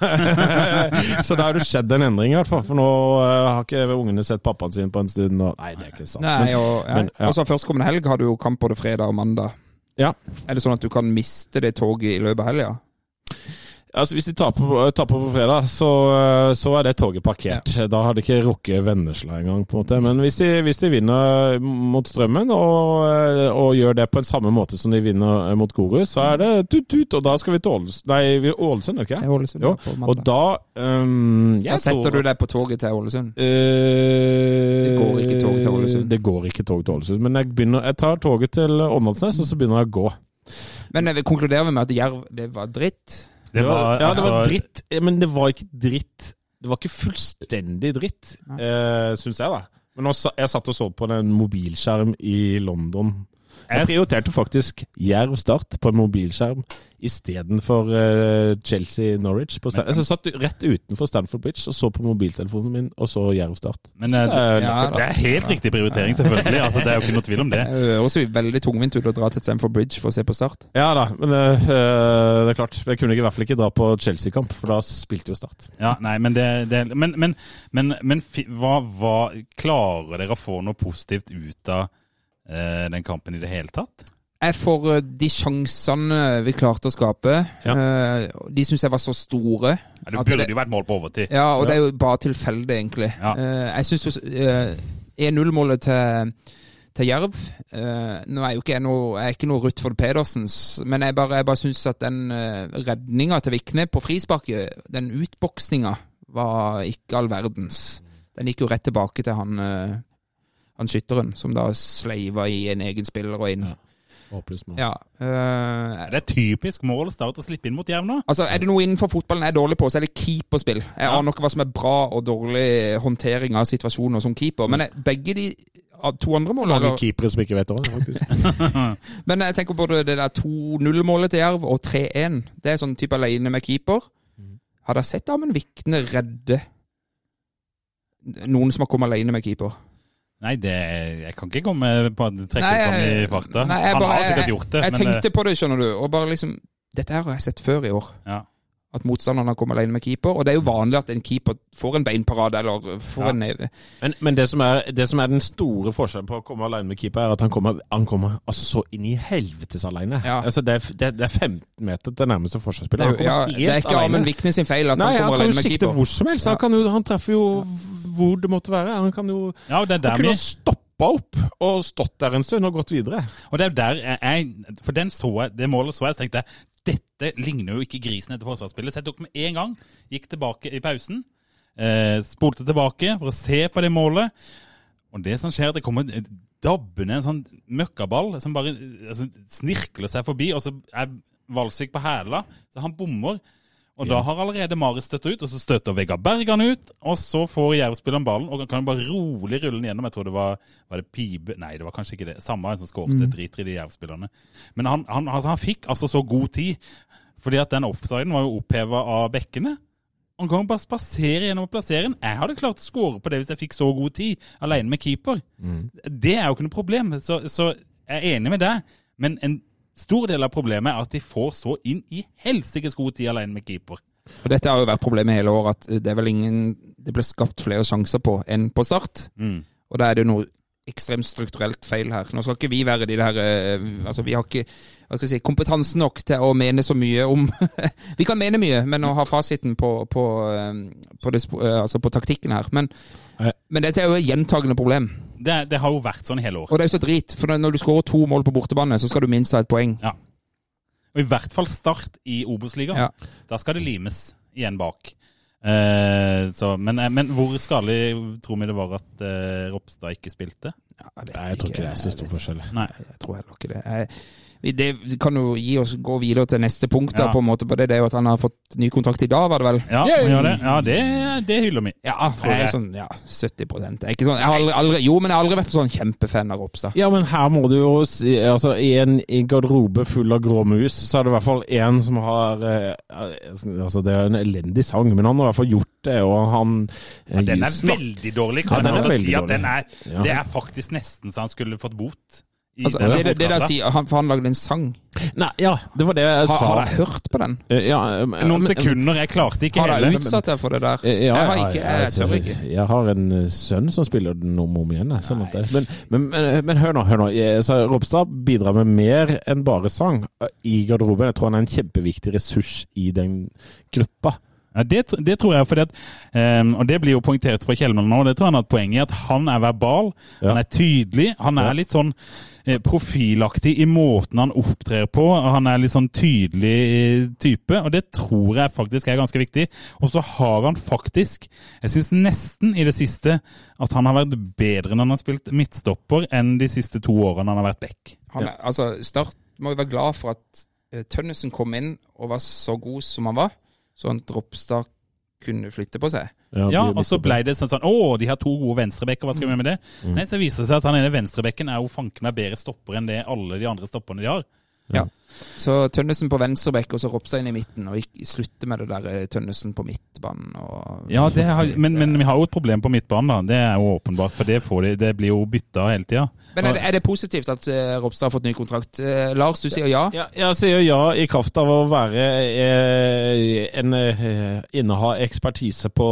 så da har det skjedd en endring, i hvert fall. For nå eh, har ikke ungene sett pappaen sin på en stund. Og, nei, det er ikke sant. Nei, Men- og, ja. men, ja. Førstkommende helg har du jo kamp både fredag og mandag. Ja. Er det sånn at du kan miste det toget i løpet av helga? Altså Hvis de taper, taper på fredag, så, så er det toget parkert. Da har de ikke rukket Vennesla engang. på en måte. Men hvis de, hvis de vinner mot Strømmen, og, og, gjør det på en samme måte som de vinner mot Gorus, så er det tut-tut, og da skal vi til Ålesund. Nei, vi- Ålesund, er det? Ålesund, Jo. Og da um, Da setter tror- du deg på toget til Ålesund? Eh, Det går ikke tog til Ålesund. Det går ikke tog til Ålesund. Men jeg, begynner, jeg tar toget til Åndalsnes, og så begynner jeg å gå. Men konkluderer vi med at Jerv det var dritt. Det var, ja, det var altså- dritt, men det var ikke dritt. Det var ikke fullstendig dritt, eh, syns jeg, da. Men også, jeg satt og så på en mobilskjerm i London. Jeg prioriterte faktisk Jerv Start på en mobilskjerm istedenfor uh, Chelsea-Norwich. på Stan- Jeg satt rett utenfor Stanford Bridge og så på mobiltelefonen min, og så Jerv Start. Men, så, uh, er ja, Det er helt riktig prioritering, selvfølgelig. Altså, det er jo ikke noe tvil om det. Det høres veldig tungvint ut å dra til Stamford Bridge for å se på Start. Ja da, men uh, det er klart. Jeg kunne i hvert fall ikke dra på Chelsea-kamp, for da spilte jo Start. Ja, nei, men det, det Men, men, men, men hva, hva Klarer dere å få noe positivt ut av eh, den kampen i det hele tatt? Jeg får eh, de sjansene vi klarte å skape, Ja. eh, de syns jeg var så store. Ja, det burde det- jo vært mål på overtid. Ja, og det er jo bare tilfeldig, egentlig. Ja. Eh, jeg syns jo eh, 1-0-målet til, til Jerv eh, Nå er jo ikke jeg noe, jeg er ikke noe Rutford Pedersens, men jeg bare, jeg bare syns at den uh, redninga til Vikne på frisparket, den utboksninga, var ikke all verdens. Den gikk jo rett tilbake til han, eh, han skytteren, som da sleiva i en egen spiller og inn. Ja. Ja. øh, Det er typisk mål Start å slippe inn mot Jerv nå. Altså, Er det noe innenfor fotballen jeg er dårlig på, så er det keeperspill. Jeg Ja. aner ikke hva som er bra og dårlig håndtering av situasjoner som keeper. Men jeg, begge de to andre målene Mange keepere som ikke vet det, faktisk. Men jeg tenker både det der 2-0-målet til Jerv og 3-1. Det er sånn type alene med keeper. Hadde jeg sett Amund Vikne redde noen som har kommet alene med keeper? Nei, det, jeg kan ikke komme på å trekke Nei, fram i farta. nei, jeg Han bare- har sikkert gjort det. Jeg men, eh, tenkte på det, skjønner du, og bare liksom Dette her har jeg sett før i år. Ja. At motstanderen har kommet alene med keeper. Og det er jo vanlig at en keeper får en beinparade eller får Ja. en neve. Men, men det, som er, det som er den store forskjellen på å komme alene med keeper, er at han kommer, han kommer altså så inn i helvetes alene. Ja. Altså det, er, det, det er 15 meter til nærmeste Det forsvarsspiller. er, jo- ja, kommer det er ikke Amund alene. Vikne sin feil at Nei, han han kan jo sikte hvor som helst. Han, kan jo, han treffer jo hvor det måtte være. Han kan jo ja, han kunne stoppa opp og stått der en stund og gått videre. Og det er der jeg, For den så jeg, det målet så jeg, så tenkte jeg dette ligner jo ikke grisen etter forsvarsspillet. Så jeg tok med en gang, gikk tilbake i pausen, eh, spolte tilbake for å se på det målet. Og det som skjer, det kommer dabbende en sånn møkkaball som bare altså, snirkler seg forbi, og så er Valsvik på hæla, så han bommer. Og da har allerede Maris støtta ut, og så støter Vegard Bergan ut. Og så får Jerv-spilleren ballen og kan bare rolig rulle den gjennom. Jeg tror det var, var det Pibe Nei, det var kanskje ikke det. Samme en som skåret. Mm. Driter i de Jerv-spillerne. Men han, han, altså, han fikk altså så god tid. Fordi at den offsiden var jo oppheva av bekkene. Han kan bare spasere gjennom og plassere den. Jeg hadde klart å skåre på det hvis jeg fikk så god tid, alene med keeper. Det er jo ikke noe problem. Så, så jeg er enig med deg, men en stor del av problemet er at de får så inn i helsikes god tid alene med keeper. Og dette har jo vært problemet hele året, at det er vel ingen Det ble skapt flere sjanser på enn på start. Mm. Og da er det jo noe ekstremt strukturelt feil her. Nå skal ikke vi være de der eh, Altså, vi har ikke hva skal jeg si, kompetanse nok til å mene så mye om Vi kan mene mye, men å ha fasiten på, på, eh, på, det, eh, altså på taktikken her. Men, men dette er jo et gjentagende problem. Det, det har jo vært sånn hele år. Og det er jo så drit, for når du skårer to mål på bortebane, så skal du minst ha et poeng. Og I hvert fall Start i Obos-ligaen. Ja. Da skal det limes igjen bak. Eh, så, men, eh, men hvor skadelig tror vi det var at eh, Ropstad ikke spilte? Ja, jeg jeg tror ikke det er så stor forskjell. Nei. Jeg tror heller ikke det. Jeg, det kan jo gi oss gå videre til neste punkt. da, Ja. på en måte på det, det er jo at han har fått ny kontrakt i dag, var det vel? Ja, det, ja det, det hyller vi. Ja, Tror jeg er sånn ja, 70 Jeg er ikke sånn, jeg har aldri, aldri, Jo, men jeg har aldri vært sånn kjempefan av Ropstad. Ja, men her må du jo si altså, I en i garderobe full av grå mus, så er det i hvert fall én som har eh, Altså, det er en elendig sang, men han har i hvert fall gjort det, og han eh, Ja, den er veldig dårlig. Ja, Kan den jeg si at den er, Ja. Det er faktisk nesten så han skulle fått bot. Altså, det, det, det der sier, han, For han lagde en sang. Nei, ja, det var det jeg Har, sa. har jeg hørt på den? Eh, Ja, men, Noen sekunder. Jeg klarte ikke Har jeg utsatt deg for det der? Eh, Ja, jeg har ikke, jeg, jeg tør ikke. Jeg har en eh, sønn som spiller den om og om igjen. Sånn at det, men, men, men, men hør nå. hør nå. Jeg, så Ropstad bidrar med mer enn bare sang eh, i garderoben. Jeg tror han er en kjempeviktig ressurs i den gruppa. Ja, det, det tror jeg, fordi at, um, og det blir jo poengtert fra Kjellmann nå, det tror han har et poeng i, at han er verbal, Ja. han er tydelig, han er Ja. litt sånn eh, profilaktig i måten han opptrer på, han er litt sånn tydelig eh, type, og det tror jeg faktisk er ganske viktig. Og så har han faktisk, jeg synes nesten i det siste, at han har vært bedre når han har spilt midtstopper enn de siste to årene han har vært back. Han er, altså, Start må jo være glad for at uh, Tønnesen kom inn og var så god som han var, så han droppstart kunne flytte på seg. Ja, og så ble det sånn sånn Å, de har to gode venstrebekker, hva skal vi gjøre med det? Mm. Nei, så viser det seg at han ene venstrebekken er jo fanken meg bedre stopper enn det alle de andre stopperne de har. Ja. Så Tønnesen på venstreback og så Ropstad inn i midten, og ikke slutte med det der eh, Tønnesen på midtbanen. Og, Ja, det har, men, men vi har jo et problem på midtbanen, da. Det er jo åpenbart, for det, får de, det blir jo bytta hele tida. Men er det, er det positivt at eh, Ropstad har fått ny kontrakt? Eh, Lars, du sier ja? Ja, jeg sier ja i kraft av å være en eh, inneha ekspertise på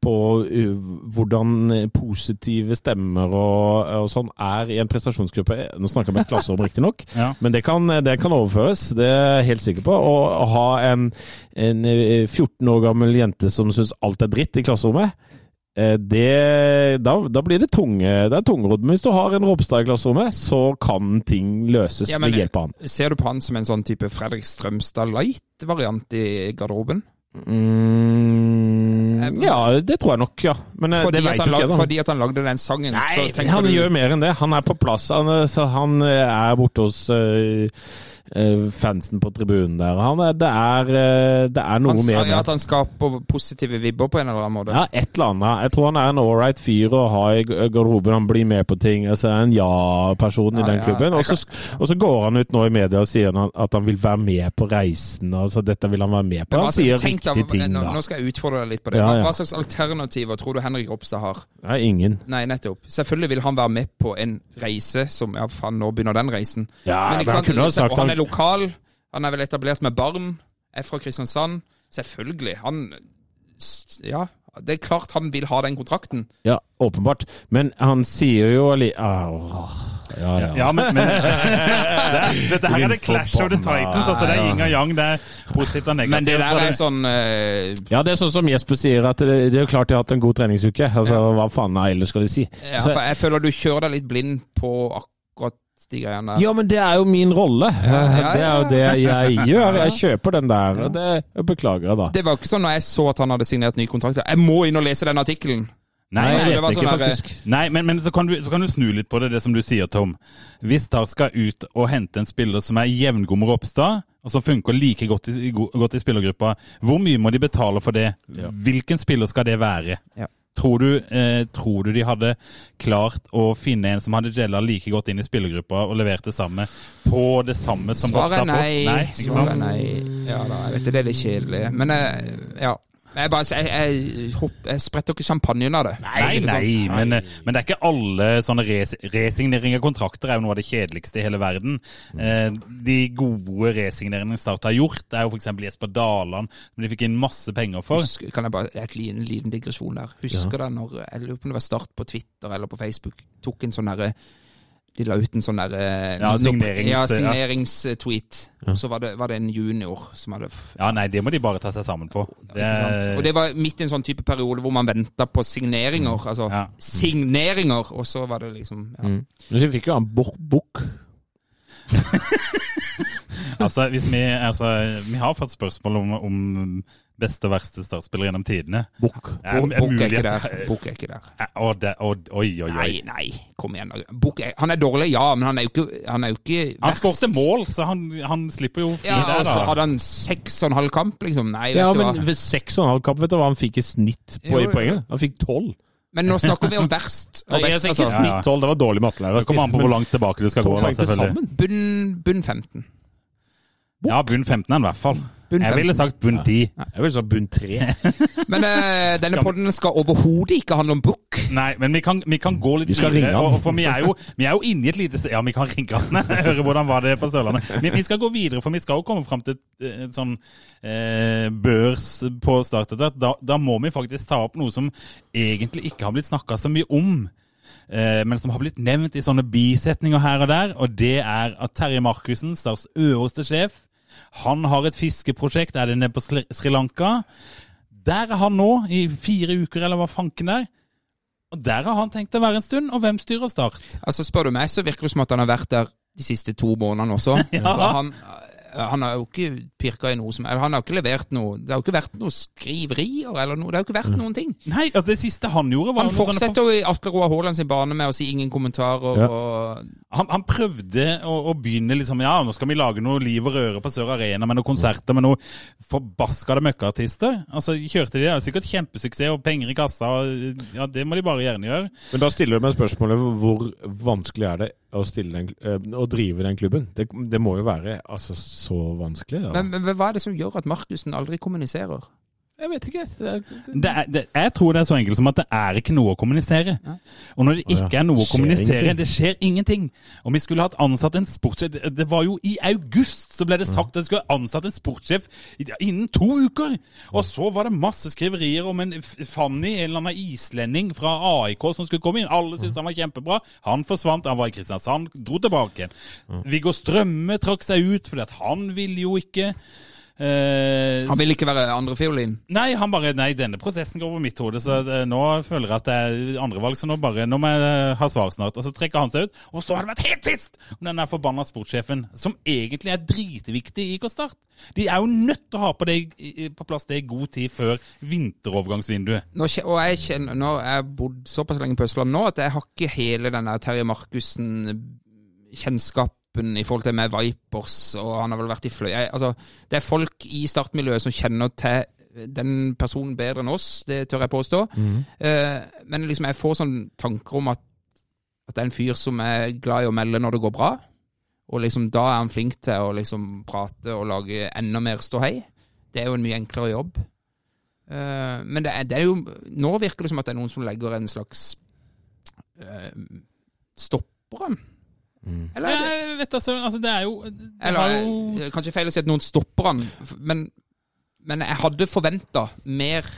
på uh, hvordan positive stemmer og, og sånn er i en prestasjonsgruppe. Nå snakker jeg med et klasserom, riktignok, Ja. men det kan, det kan overføres. Det er jeg helt sikker på. Å ha en, en eh, 14 år gammel jente som syns alt er dritt i klasserommet, eh, det, da, da blir det tunge Det er tungrodd. Men hvis du har en Ropstad i klasserommet, så kan ting løses Ja, men- ved hjelp av han. Ser du på han som en sånn type Fredrik Strømstad Light-variant i garderoben? Mm, ja, det tror jeg nok, ja. Men eh, Fordi det at, han jo ikke lag, jeg, da. fordi at han lagde den sangen, så Nei, tenker han du gjør mer enn det. Han er på plass. Han, er- så han eh, er borte hos eh, eh, fansen på tribunen der. Han er, det, er, eh, det er noe han, med ja, det. at han skaper positive vibber på en eller annen måte. Ja, et eller annet. Jeg tror han er en ålreit fyr å ha i garderoben. Han blir med på ting. Altså, en ja-person i den ja. klubben. Så, og så går han ut nå i media og sier at han vil være med på reisen. Altså, dette vil han være med på. Han hva- sier riktige ting, nå, da. nå skal jeg utfordre deg litt på det. Ja, Hva, ja. slags alternativer tror du Henrik Ropstad har? Nei, ingen. Nei, nettopp. Selvfølgelig vil han være med på en reise som Ja, faen, nå begynner den reisen. Ja, Men men han sant, kunne ha sagt han er lokal. Han er vel etablert med barn. Er fra Kristiansand. Selvfølgelig. Han Ja, det er klart han vil ha den kontrakten. Ja, åpenbart. Men han sier jo li... Ah, ja, ja. Ja, men, men det Dette her er det Clash of the Titans. altså Det er yin og yang. Det er positivt og negativt. Men det der er sånn uh... Ja, det er sånn som Jesper sier, at det, det er jo klart de har hatt en god treningsuke. Altså, Hva faen ellers skal de si? ja, for Jeg føler du kjører deg litt blind på akkurat de greiene der. ja, men det er jo min rolle. ja, Det er jo det jeg gjør. Jeg kjøper den der. Ja. Det jeg beklager jeg, da. Det var jo ikke sånn når jeg så at han hadde signert ny kontrakt. Jeg må inn og lese den artikkelen. Nei, Nei, ikke, sånn der- Nei, men, men så, kan du, så kan du snu litt på det, det som du sier, Tom. Hvis Start skal ut og hente en spiller som er jevngod med Ropstad, og som funker like godt i, godt i spillergruppa, hvor mye må de betale for det? Hvilken spiller skal det være? Ja. Tror, du, eh, tror du de hadde klart å finne en som hadde gella like godt inn i spillergruppa og levert det samme på det samme som Svaret nei. Nei, Svaret nei. Ja da, jeg vet det, det er litt kjedelig. Men eh, ja. Jeg, bare, jeg, jeg, jeg spretter ikke champagnen av det. Nei, det nei, sånn. men, eh, men det er ikke alle sånne res resignering av kontrakter er jo noe av det kjedeligste i hele verden. Eh, de gode resigneringene Start har gjort, det er jo f.eks. Jesper Daland, som de fikk inn masse penger for. Husk, kan jeg bare, En liten, liten digresjon der. Husker du når jeg lurer på om det var Start på Twitter eller på Facebook tok en sånn derre De la ut en sånn der Ja, signerings- ja, ja. signeringstweet. Og så var det, var det en junior som hadde f- Ja, nei, det må de bare ta seg sammen på. Det, Ikke sant? Og det var midt i en sånn type periode hvor man venta på signeringer. Altså Ja. signeringer, og så var det liksom ja. Mm. Men så fikk jo han bok. bok. altså, hvis vi, altså, vi har fått spørsmål om, om beste og verste startspiller gjennom tidene. Bok. Bukk er ikke der. Bukk er ikke der. Å, det, å, oi, oi, oi. Nei, nei, kom igjen. Bukk er, han er dårlig, ja, men han er jo ikke, han er jo ikke Han verst. skårte mål, så han, han slipper jo fri Ja, der, så da. hadde han seks og en halv kamp, liksom. Nei, vet Ja, du hva. men seks og en halv kamp, vet du hva han fikk i snitt på Jo, i jo. poenget? Han fikk tolv. Men nå snakker vi om verst og best. ikke Altså. snitt tolv, det var dårlig mattelærer. Det kommer an på hvor langt tilbake du skal gå. Da, selvfølgelig. Bunn, bunn 15. Ja, bunn 15 er han i hvert fall. Bunn Jeg ville sagt bunn 10. Jeg ville sagt bunn tre. Men uh, denne podden skal overhodet ikke handle om bukk. Nei, men vi kan, vi kan gå litt Vi skal videre. ringe han. For vi er, jo, vi er jo inne i et lite sted Ja, vi kan ringe han. Høre hvordan var det på Sørlandet. Men vi skal gå videre, for vi skal jo komme fram til et, et sånn eh, børs på startet. Da, da må vi faktisk ta opp noe som egentlig ikke har blitt snakka så mye om. Eh, men som har blitt nevnt i sånne bisetninger her og der, og det er at Terje Markussen, Stars øverste sjef, han har et fiskeprosjekt, er det nede på Sri Lanka. Der er han nå, i fire uker, eller hva fanken er. Og der har han tenkt å være en stund, og hvem styrer Start? Altså Spør du meg, så virker det som at han har vært der de siste to månedene også. For han, han har jo ikke pirka i noe som Han har ikke levert noe Det har jo ikke vært noe skriverier eller noe. Det har jo ikke vært noen ting. Nei, at det siste han gjorde, var Han noe fortsetter jo i Atle Roar Haaland sin bane med å si ingen kommentarer. Ja. og Han, han prøvde å, å begynne liksom Ja, nå skal vi lage noe liv og røre på Sør Arena med noen konserter med noen forbaskede møkkartister. Altså, kjørte de, det? sikkert kjempesuksess og penger i kassa. Og, ja, Det må de bare gjerne gjøre. Men da stiller du meg spørsmålet hvor vanskelig er det å, den, eh, å drive den klubben? Det, det må jo være altså, så vanskelig. Men, men hva er det som gjør at Markussen aldri kommuniserer? Jeg vet ikke. Det, er, det, jeg tror det er så enkelt som at det er ikke noe å kommunisere. Og når det ikke er noe å kommunisere, ingenting. det skjer ingenting. Om vi skulle hatt ansatt en sportssjef Det var jo i august så ble det sagt at vi skulle ha ansatt en sportssjef innen to uker! Og så var det masse skriverier om en Fanny, en eller annen islending fra AIK som skulle komme inn. Alle syntes han var kjempebra. Han forsvant, han var i Kristiansand, dro tilbake igjen. Viggo Strømme trakk seg ut fordi at han ville jo ikke. Eh, Han vil ikke være andrefiolin. Nei, han bare, nei, denne prosessen går over mitt hode, så nå føler jeg at det er andrevalg, så nå bare, nå må jeg eh, ha svar snart. Og så trekker han seg ut, og så har det vært helt trist om den forbanna sportssjefen, som egentlig er dritviktig i IK Start. De er jo nødt til å ha på, det, på plass det i god tid før vinterovergangsvinduet. Nå, og jeg kjenner, nå har bodd såpass lenge på Østlandet nå at jeg har ikke hele den der Terje Markussen-kjennskapen i forhold til med Vipers, og han har vel vært i Fløy. Jeg, altså, det er folk i startmiljøet som kjenner til den personen bedre enn oss, det tør jeg påstå. Eh, men liksom jeg får sånne tanker om at, at det er en fyr som er glad i å melde når det går bra. Og liksom da er han flink til å liksom prate og lage enda mer ståhei. Det er jo en mye enklere jobb. Eh, men det er, det er jo Nå virker det som at det er noen som legger en slags eh, Stopper han? Eller, er det, Jeg vet altså, altså, det er jo det eller jo... Kanskje feil å si at noen stopper han, men, men jeg hadde forventa mer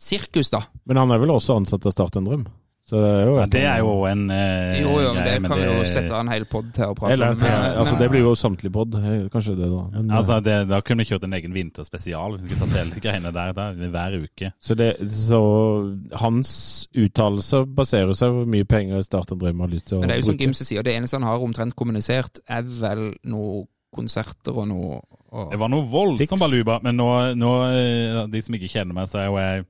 sirkus, da. Men han er vel også ansatt av Start en drøm? Så det er jo, Ja, det er jo en eh, Jo, jo, men greie, det kan vi jo sette en hel pod til å prate Eller, om. men- altså, det blir jo samtlig pod, eh, kanskje det, da. Men, eh, Altså, det, Da kunne vi kjørt en egen vinterspesial, hvis vi skulle tatt hele greiene der, der hver uke. så, det, så hans uttalelser baserer seg på hvor mye penger Start en drøm har lyst til å Men det er jo som bruke. Gimse sier, det eneste han har omtrent kommunisert, er vel noe konserter og noe og, Det var noe voldsomt baluba, men nå, nå, eh, de som ikke kjenner meg, så er jo jeg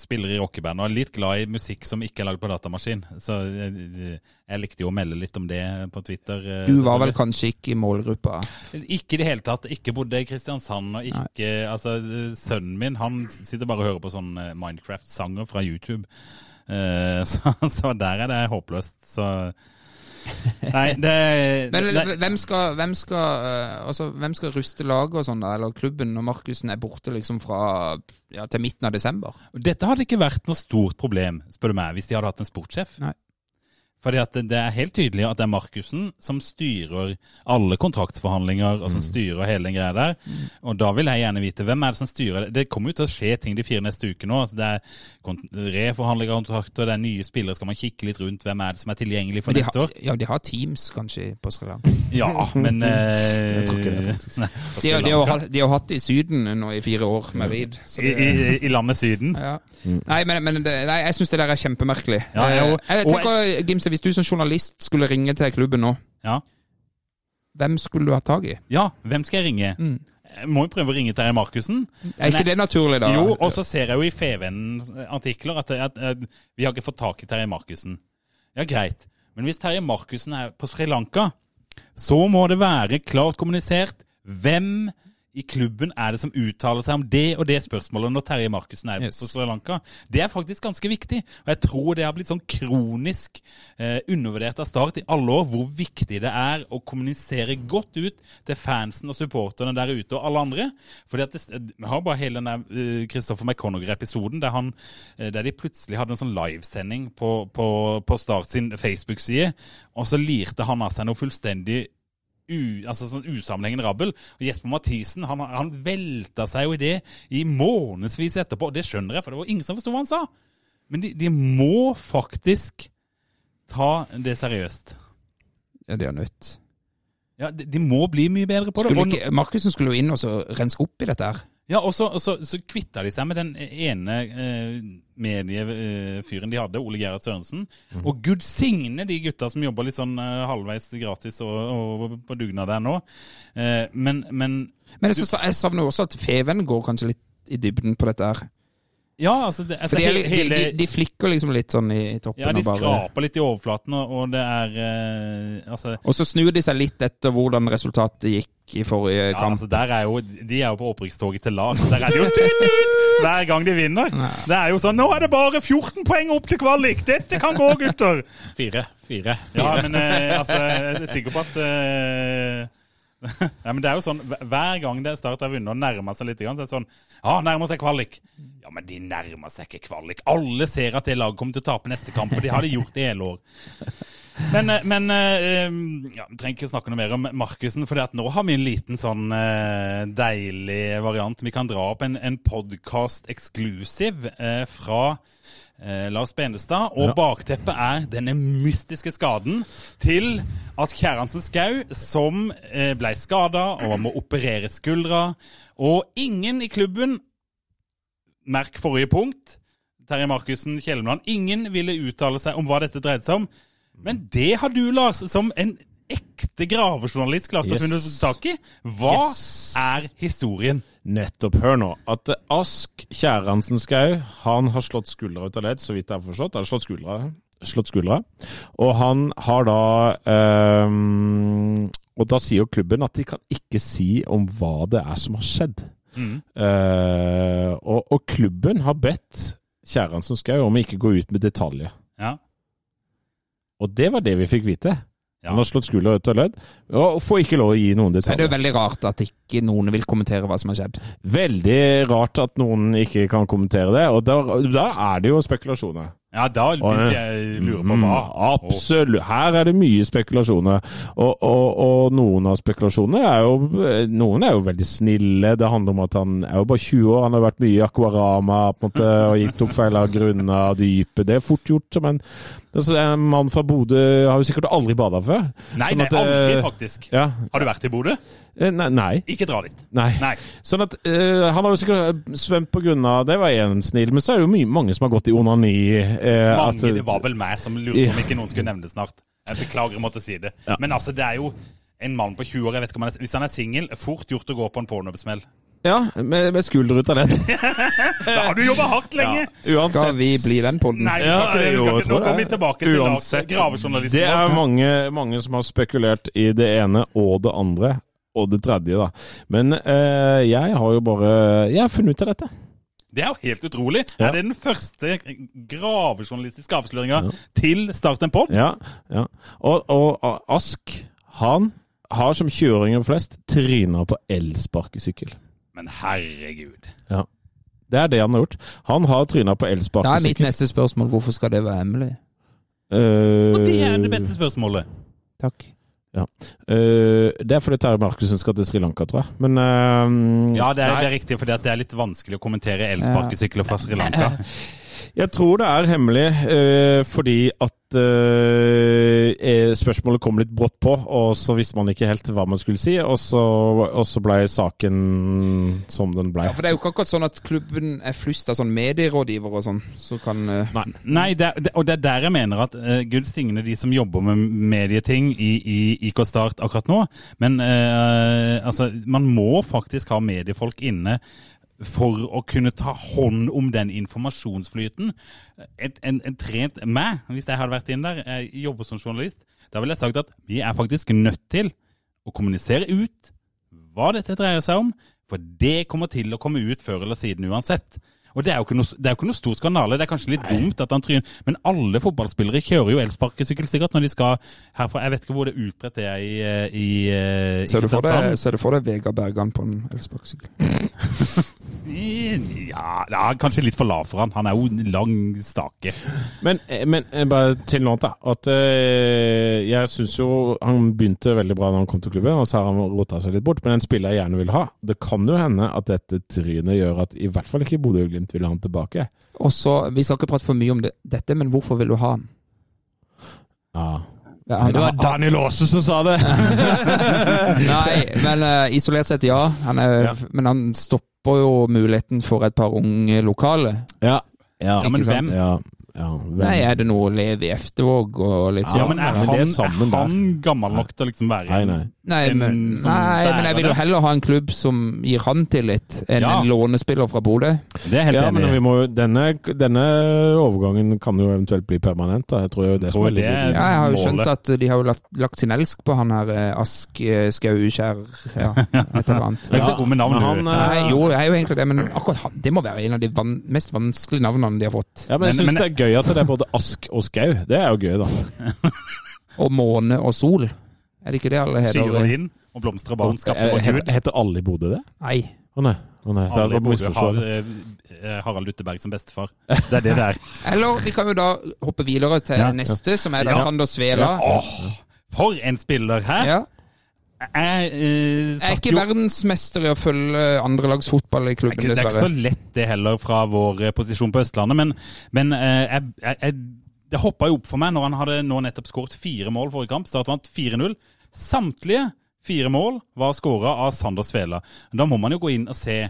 spiller i rockeband og er litt glad i musikk som ikke er lagd på datamaskin. Så jeg, jeg likte jo å melde litt om det på Twitter. eh, Du var vel kanskje ikke i målgruppa? Ikke i det hele tatt. Ikke bodde i Kristiansand. Og ikke, altså, sønnen min han sitter bare og hører på sånn eh, Minecraft-sanger fra YouTube. Eh, så, så der er det håpløst. Så Nei, det, Men det hvem skal, hvem skal, eh, altså, hvem skal ruste laget og sånn, da, eller klubben, når Markussen er borte liksom fra ja, til midten av desember? Dette hadde ikke vært noe stort problem, spør du meg, hvis de hadde hatt en sportssjef. Nei. Fordi at det det er helt tydelig at det er Markussen som styrer alle kontraktsforhandlinger, og som styrer hele den greia der. Og da vil jeg gjerne vite hvem er det som styrer det. Det kommer jo til å skje ting de fire neste ukene. Altså det er reforhandlinger av kontrakter, det er nye spillere, skal man kikke litt rundt hvem er det som er tilgjengelig for neste har, år? ja, de har Teams kanskje på Sri Lanka. Ja, men eh, Jeg tror ikke det, faktisk. nei, De, har- de, har, hatt- de har hatt det i Syden nå i fire år med Reed. I, land i, I landet Syden. Ja. Nei, men, men det, nei, jeg syns det der er kjempemerkelig. Ja, jeg Eh, jeg tenker, Gimse, Hvis du som journalist skulle ringe til klubben nå, Ja. hvem skulle du ha tak i? ja, hvem skal jeg ringe? Mm. Jeg må jo prøve å ringe Terje Markussen. Er ikke jeg, det naturlig, da? Jo, og så ser jeg jo i FVN-artikler at, at, at vi har ikke fått tak i Terje Markussen. Ja, greit. Men hvis Terje Markussen er på Sri Lanka, så må det være klart kommunisert hvem i klubben er det som uttaler seg om det og det spørsmålet når Terje Markussen er Yes. på Sri Lanka? Det er faktisk ganske viktig. Og jeg tror det har blitt sånn kronisk eh, undervurdert av Start i alle år, hvor viktig det er å kommunisere godt ut til fansen og supporterne der ute og alle andre. Fordi at det, Vi har bare hele den der eh, Christopher McConagher-episoden der, eh, der de plutselig hadde en sånn livesending på, på, på Start sin Facebook-side, og så lirte han av seg noe fullstendig u, altså sånn usammenhengende rabbel. Og Jesper Mathisen han, han velta seg jo i det i månedsvis etterpå. Og det skjønner jeg, for det var ingen som forsto hva han sa. Men de, de må faktisk ta det seriøst. Ja, de er nødt. Ja, de, de må bli mye bedre på det. Skulle ikke, Markussen skulle jo inn og så renske opp i dette her. Ja, og så, så, så kvitta de seg med den ene eh, mediefyren de hadde, Ole Gerhard Sørensen. Og gud signe de gutta som jobber litt sånn eh, halvveis gratis og, og på dugnad der nå. Eh, men, men Men jeg, synes, jeg savner jo også at Feven går kanskje litt i dybden på dette her. Ja, altså, det, altså de, hele, de, de flikker liksom litt sånn i, i toppen. Ja, de bare... skraper litt i overflaten, og, og det er eh, Altså, Og så snur de seg litt etter hvordan resultatet gikk i forrige ja, kamp. altså er jo, De er jo på opprykkstoget til lag. Der er det jo tut-tut hver gang de vinner. Det er jo sånn Nå er det bare 14 poeng opp til kvalik! Dette kan gå, gutter! Fire. Fire. Ja, men eh, altså, jeg er sikker på at eh, ja, men det er jo sånn, hver- gang det Start har vunnet og nærmer seg litt, så er det sånn Ja, nærmer seg kvalik. Ja, men de nærmer seg ikke kvalik. Alle ser at det laget kommer til å tape neste kamp, for de har det gjort i hele år. Men, eh, men eh, ja, Vi trenger ikke snakke noe mer om Markussen, for nå har vi en liten sånn eh, deilig variant. Vi kan dra opp en, en podkast eksklusiv fra eh, Lars Benestad. Og Ja. bakteppet er denne mystiske skaden til Ask Kjerransen Skau, som eh, ble skada og må operere skuldra. Og ingen i klubben, merk forrige punkt, Terje Markussen, Kjellemland, ingen ville uttale seg om hva dette dreide seg om. Men det har du, Lars, som en ekte gravejournalist klart å finne tak i. Hva Yes. er historien? Nettopp. Hør nå. At eh, Ask Kjæransen Skau han har slått skuldra ut av ledd, så vidt jeg har forstått. Han har slått skuldra. Slått skuldra. Og han har da ehm, Og da sier jo klubben at de kan ikke si om hva det er som har skjedd. Eh, og, og klubben har bedt Kjæransen Skau om å ikke gå ut med detaljer. Ja. Og det var det vi fikk vite. Ja. Han har slått skulder ut av ledd, og får ikke lov å gi noen detaljer. Så er det jo veldig rart at ikke noen vil kommentere hva som har skjedd. Veldig rart at noen ikke kan kommentere det, og da, da er det jo spekulasjoner. Ja, da begynte jeg å lure på hva. Mm, absolutt. Her er det mye spekulasjoner. Og, og, og noen av spekulasjonene er jo Noen er jo veldig snille. Det handler om at han er jo bare 20 år, han har vært mye i Aquarama på en måte, og gitt opp feil av grunner og dype. Det er fort gjort. Men altså, en mann fra Bodø har jo sikkert aldri bada før. Nei, Sånn det at, er aldri, eh, faktisk. Ja. Har du vært i Bodø? Eh, Nei. nei. Ikke dra dit. Nei. Nei. Sånn at uh, Han har jo sikkert svømt på grunn av Det var én snill, men så er det jo mye, mange som har gått i onani. Eh, Mange, altså, det var vel meg som lurte om ikke noen skulle nevne det snart. Jeg beklager å måtte si det. Ja. Men altså, det er jo en mann på 20 år, jeg vet ikke om han er, hvis han er singel, fort gjort å gå på en pornobesmell. Ja, med, med skulder ut av den. Da har du jobba hardt lenge! Skal vi bli den på den? Nei, vi skal ikke det. Vi skal jeg ikke. Nå kommer vi tilbake til Uansett, gravejournalisten. Det er mange, mange som har spekulert i det ene og det andre. Og det tredje, da. Men eh, jeg har jo bare Jeg har funnet ut av dette. Det er jo helt utrolig. Ja. Er det den første gravejournalistiske avsløringa til Start en pod? Ja, ja. Og, og Ask, han har som kjøringer flest tryna på elsparkesykkel. Men herregud. Ja. Det er det han har gjort. Han har tryna på Da er mitt neste spørsmål hvorfor skal det være hemmelig? Uh, Og det er det beste spørsmålet. Takk. Eh, det er fordi Terje Markussen skal til Sri Lanka, tror jeg. Men uh, Ja, det er, det er riktig, for det er litt vanskelig å kommentere elsparkesykler fra Sri Lanka. Jeg tror det er hemmelig eh, fordi at eh, eh, spørsmålet kom litt brått på, og så visste man ikke helt hva man skulle si, og så, og så ble saken som den ble. Ja, for det er jo ikke akkurat sånn at klubben er flust av sånn medierådgiver og sånn, så kan eh, Nei. Nei, det, det, og det er der jeg mener at uh, Gud stigne de som jobber med medieting i, i IK Start akkurat nå. Men eh, altså, man må faktisk ha mediefolk inne for å kunne ta hånd om den informasjonsflyten. Et, en, en trent meg, hvis jeg hadde vært inn der, jeg jobber som journalist, da ville jeg sagt at vi er faktisk nødt til å kommunisere ut hva dette dreier seg om. For det kommer til å komme ut før eller siden uansett. Og det er jo ikke noe, det er jo ikke noe stor skandale. Det er kanskje litt dumt at han tryner, men alle fotballspillere kjører jo elsparkesykkel sikkert når de skal herfra. Jeg vet ikke hvor det er utbredt det er i, eh, i, eh, i Ser du for deg, Kristiansand. ser du for deg Vegard Bergan på en elsparkesykkel? Ja, ja, kanskje litt for lav for han. Han er jo en lang stake. Men, eh, men bare til noe annet, da. At øh, jeg syns jo han begynte veldig bra når han kom til klubben, og så har han rota seg litt bort. Men en spiller jeg gjerne vil ha. Det kan jo hende at dette trynet gjør at i hvert fall ikke Bodø og Glimt vil ha han tilbake. Og så, Vi skal ikke prate for mye om det, dette, men hvorfor vil du ha han? Ja. Ja, han- Det var Daniel Aase som sa det! Nei, men uh, isolert sett, ja. Han er, Ja. Men han stopper jo muligheten for et par unge lokale. Ja. ja. Ja, men sant? hvem? Ja, ja. Nei, er det noe Levi Eftervåg og litt Ja, sånn? men er men han, er er han gammel nok til å liksom være Nei, nei. Nei, en men, som nei, men jeg vil jo heller ha en klubb som gir han tillit, enn Ja. en lånespiller fra Bodø. Det er helt Ja, enig men vi må, denne, denne overgangen kan jo eventuelt bli permanent. da. Jeg tror jo det Tror som er det litt er- Ja, jeg har jo Målet. skjønt at de har jo lagt, lagt sin elsk på han her eh, Ask eh, Skauskjær, ja, et eller annet. Så med navn, han, Nei, eh, jo, jeg er jo egentlig det, men akkurat han, det må være en av de van, mest vanskelige navnene de har fått. Ja, men jeg synes men- det er gøy at det er både ask og skau. Det er jo gøy, da. Og måne og sol. Er det ikke det alle heter? Skyer og blomster og barn skapte Eh, vår Heter, Gud. heter alle i Bodø det? Nei. Å nei. Å nei. Så Alle i Bodø har misforstår. eh, Harald Lutteberg som bestefar. Det er det det er. Eller vi kan jo da hoppe videre til Ja, ja. neste, som er da Ja. Sander Svela. Åh, for en spiller! Hæ? Ja. Jeg, eh, Jeg er ikke verdensmester i å følge andrelagsfotball i klubben, dessverre. det er ikke så lett det heller fra vår eh, posisjon på Østlandet, men, men eh, jeg, jeg, jeg, det hoppa jo opp for meg når han hadde nå nettopp skåret fire mål forrige kamp. Start vant 4-0. Samtlige fire mål var skåra av Sander Svela. Da må man jo gå inn og se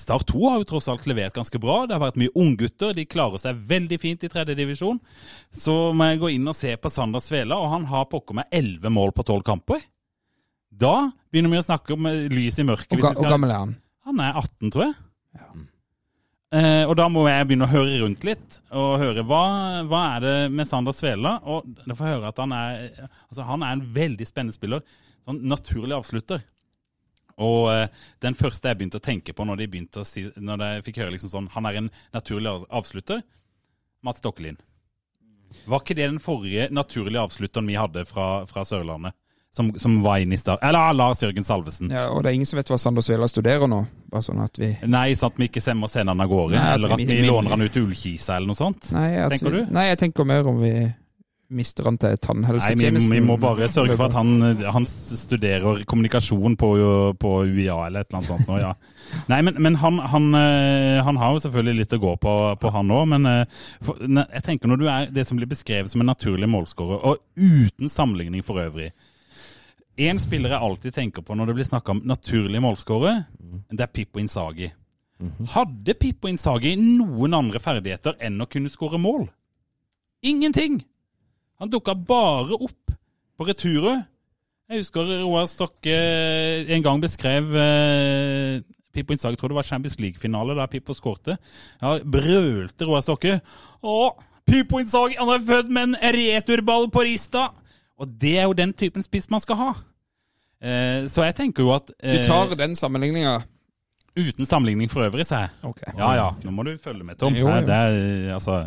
Start 2 har jo tross alt levert ganske bra. Det har vært mye unggutter. De klarer seg veldig fint i tredjedivisjon. Så må jeg gå inn og se på Sander Svela, og han har pokker meg elleve mål på tolv kamper. Da begynner vi å snakke om eh, lys i mørket. Hvor skal- gammel er han? han er 18, tror jeg. Eh, og da må jeg begynne å høre rundt litt, og høre hva, hva er det med Sander Svela. Og da får jeg høre at han er, altså han er en veldig spennende spiller. Sånn naturlig avslutter. Og eh, den første jeg begynte å tenke på når de å si, når jeg fikk høre liksom sånn, han er en naturlig avslutter, Mats Stokkelin. Var ikke det den forrige naturlige avslutteren vi hadde fra, fra Sørlandet? Som, som var inne i start... Eller Lars Jørgen Salvesen. Ja, og det er ingen som vet hva Sander Svela studerer nå. Bare sånn at vi Nei, sånn at vi ikke sender han av gårde. Nei, eller at vi- vi- låner han ut til Ullkisa eller noe sånt. Nei, Tenker vi, du? Nei, jeg tenker mer om vi mister han til Nei, vi, vi må bare sørge for at han, han studerer kommunikasjon på, på UiA eller et eller annet sånt. Nå, ja. Nei, men, men han, han, eh, han har jo selvfølgelig litt å gå på, på han òg. Men eh, for, jeg tenker når du er det som blir beskrevet som en naturlig målskårer, og uten sammenligning for øvrig Én spiller jeg alltid tenker på når det blir snakka om naturlige målskårere, det er Pippo Insagi. Hadde Pippo Insagi noen andre ferdigheter enn å kunne skåre mål? Ingenting! Han dukka bare opp på returer. Jeg husker Roar Stokke en gang beskrev eh, Pippo Insagi, tror det var Champions League-finale da Pippo skårte. Ja, brølte Roar Stokke. Å, Pippo Insagi, han er født med en returball på rista! Og det er jo den typen spiss man skal ha. Eh, så jeg tenker jo at Du eh, tar den sammenligninga. Uten sammenligning for øvrig, sa jeg. Ok. Ja ja, nå må du følge med, Tom. Jo, jo. Det er, altså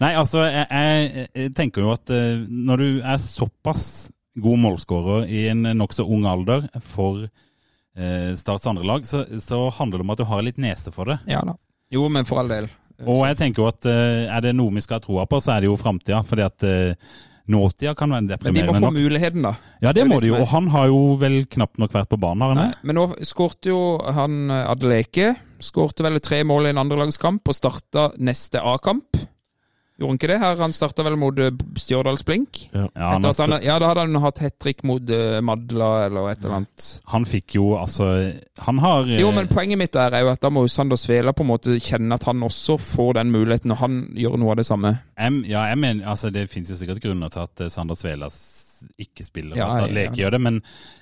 Nei, altså, jeg, jeg, jeg tenker jo at eh, når du er såpass god målskårer i en nokså ung alder for eh, Starts andre lag, så, så handler det om at du har litt nese for det. Ja da. Jo, men for all del. Og jeg tenker jo at eh, er det noe vi skal ha troa på, så er det jo framtida. Fordi at eh, nåtida kan være deprimerende nok. Men de må få nok. muligheten, da. Ja, det det må de jo. Og han har jo vel knapt nok vært på banen, har han det? men nå skårte jo han eh, Adeleke. Skårte vel tre mål i en andrelagskamp og starta neste A-kamp. Gjorde han ikke det? her? Han starta vel mot eh, Stjørdals Blink. Ja, at han, ja, da hadde han hatt hat trick mot eh, Madla eller et eller annet. han fikk jo altså Han har eh, Jo, men poenget mitt er jo at da må jo Sander Svela på en måte kjenne at han også får den muligheten, og han gjør noe av det samme. M, ja, jeg mener, altså Det finnes jo sikkert grunner til at Sander Svela ikke spiller, Ja, at ja, Adleke ja. gjør det. men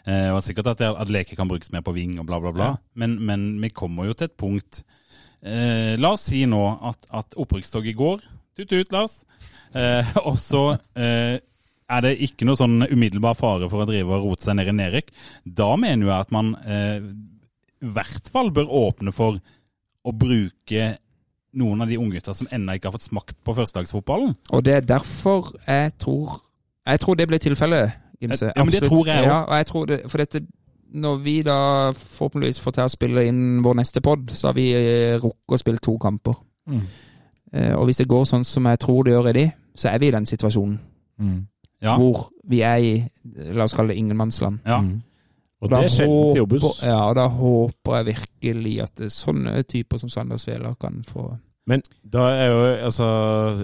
det Og sikkert at Adleke kan brukes mer på ving og bla, bla, bla. Ja. Men, men vi kommer jo til et punkt eh, La oss si nå at, at opprykkstoget går. Tut-tut, Lars. Eh, og så eh, er det ikke noe sånn umiddelbar fare for å drive og rote seg ned i nedrykk. Da mener jeg at man eh, i hvert fall bør åpne for å bruke noen av de unggutta som ennå ikke har fått smakt på førstedagsfotballen. Og det er derfor jeg tror Jeg tror det blir tilfellet, Gimse. Ja, men det tror jeg også. Ja, og jeg tror det, for dette når vi da forhåpentligvis får til å spille inn vår neste pod, så har vi eh, rukket å spille to kamper. Mm. Eh, og hvis det går sånn som jeg tror det gjør i de, så er vi i den situasjonen Mm. Ja. hvor vi er i la oss kalle det ingenmannsland. Ja. Mm. Og og det er sjelden til jobbes. Ja, og da håper jeg virkelig at det, sånne typer som Sander Svela kan få Men da er jo altså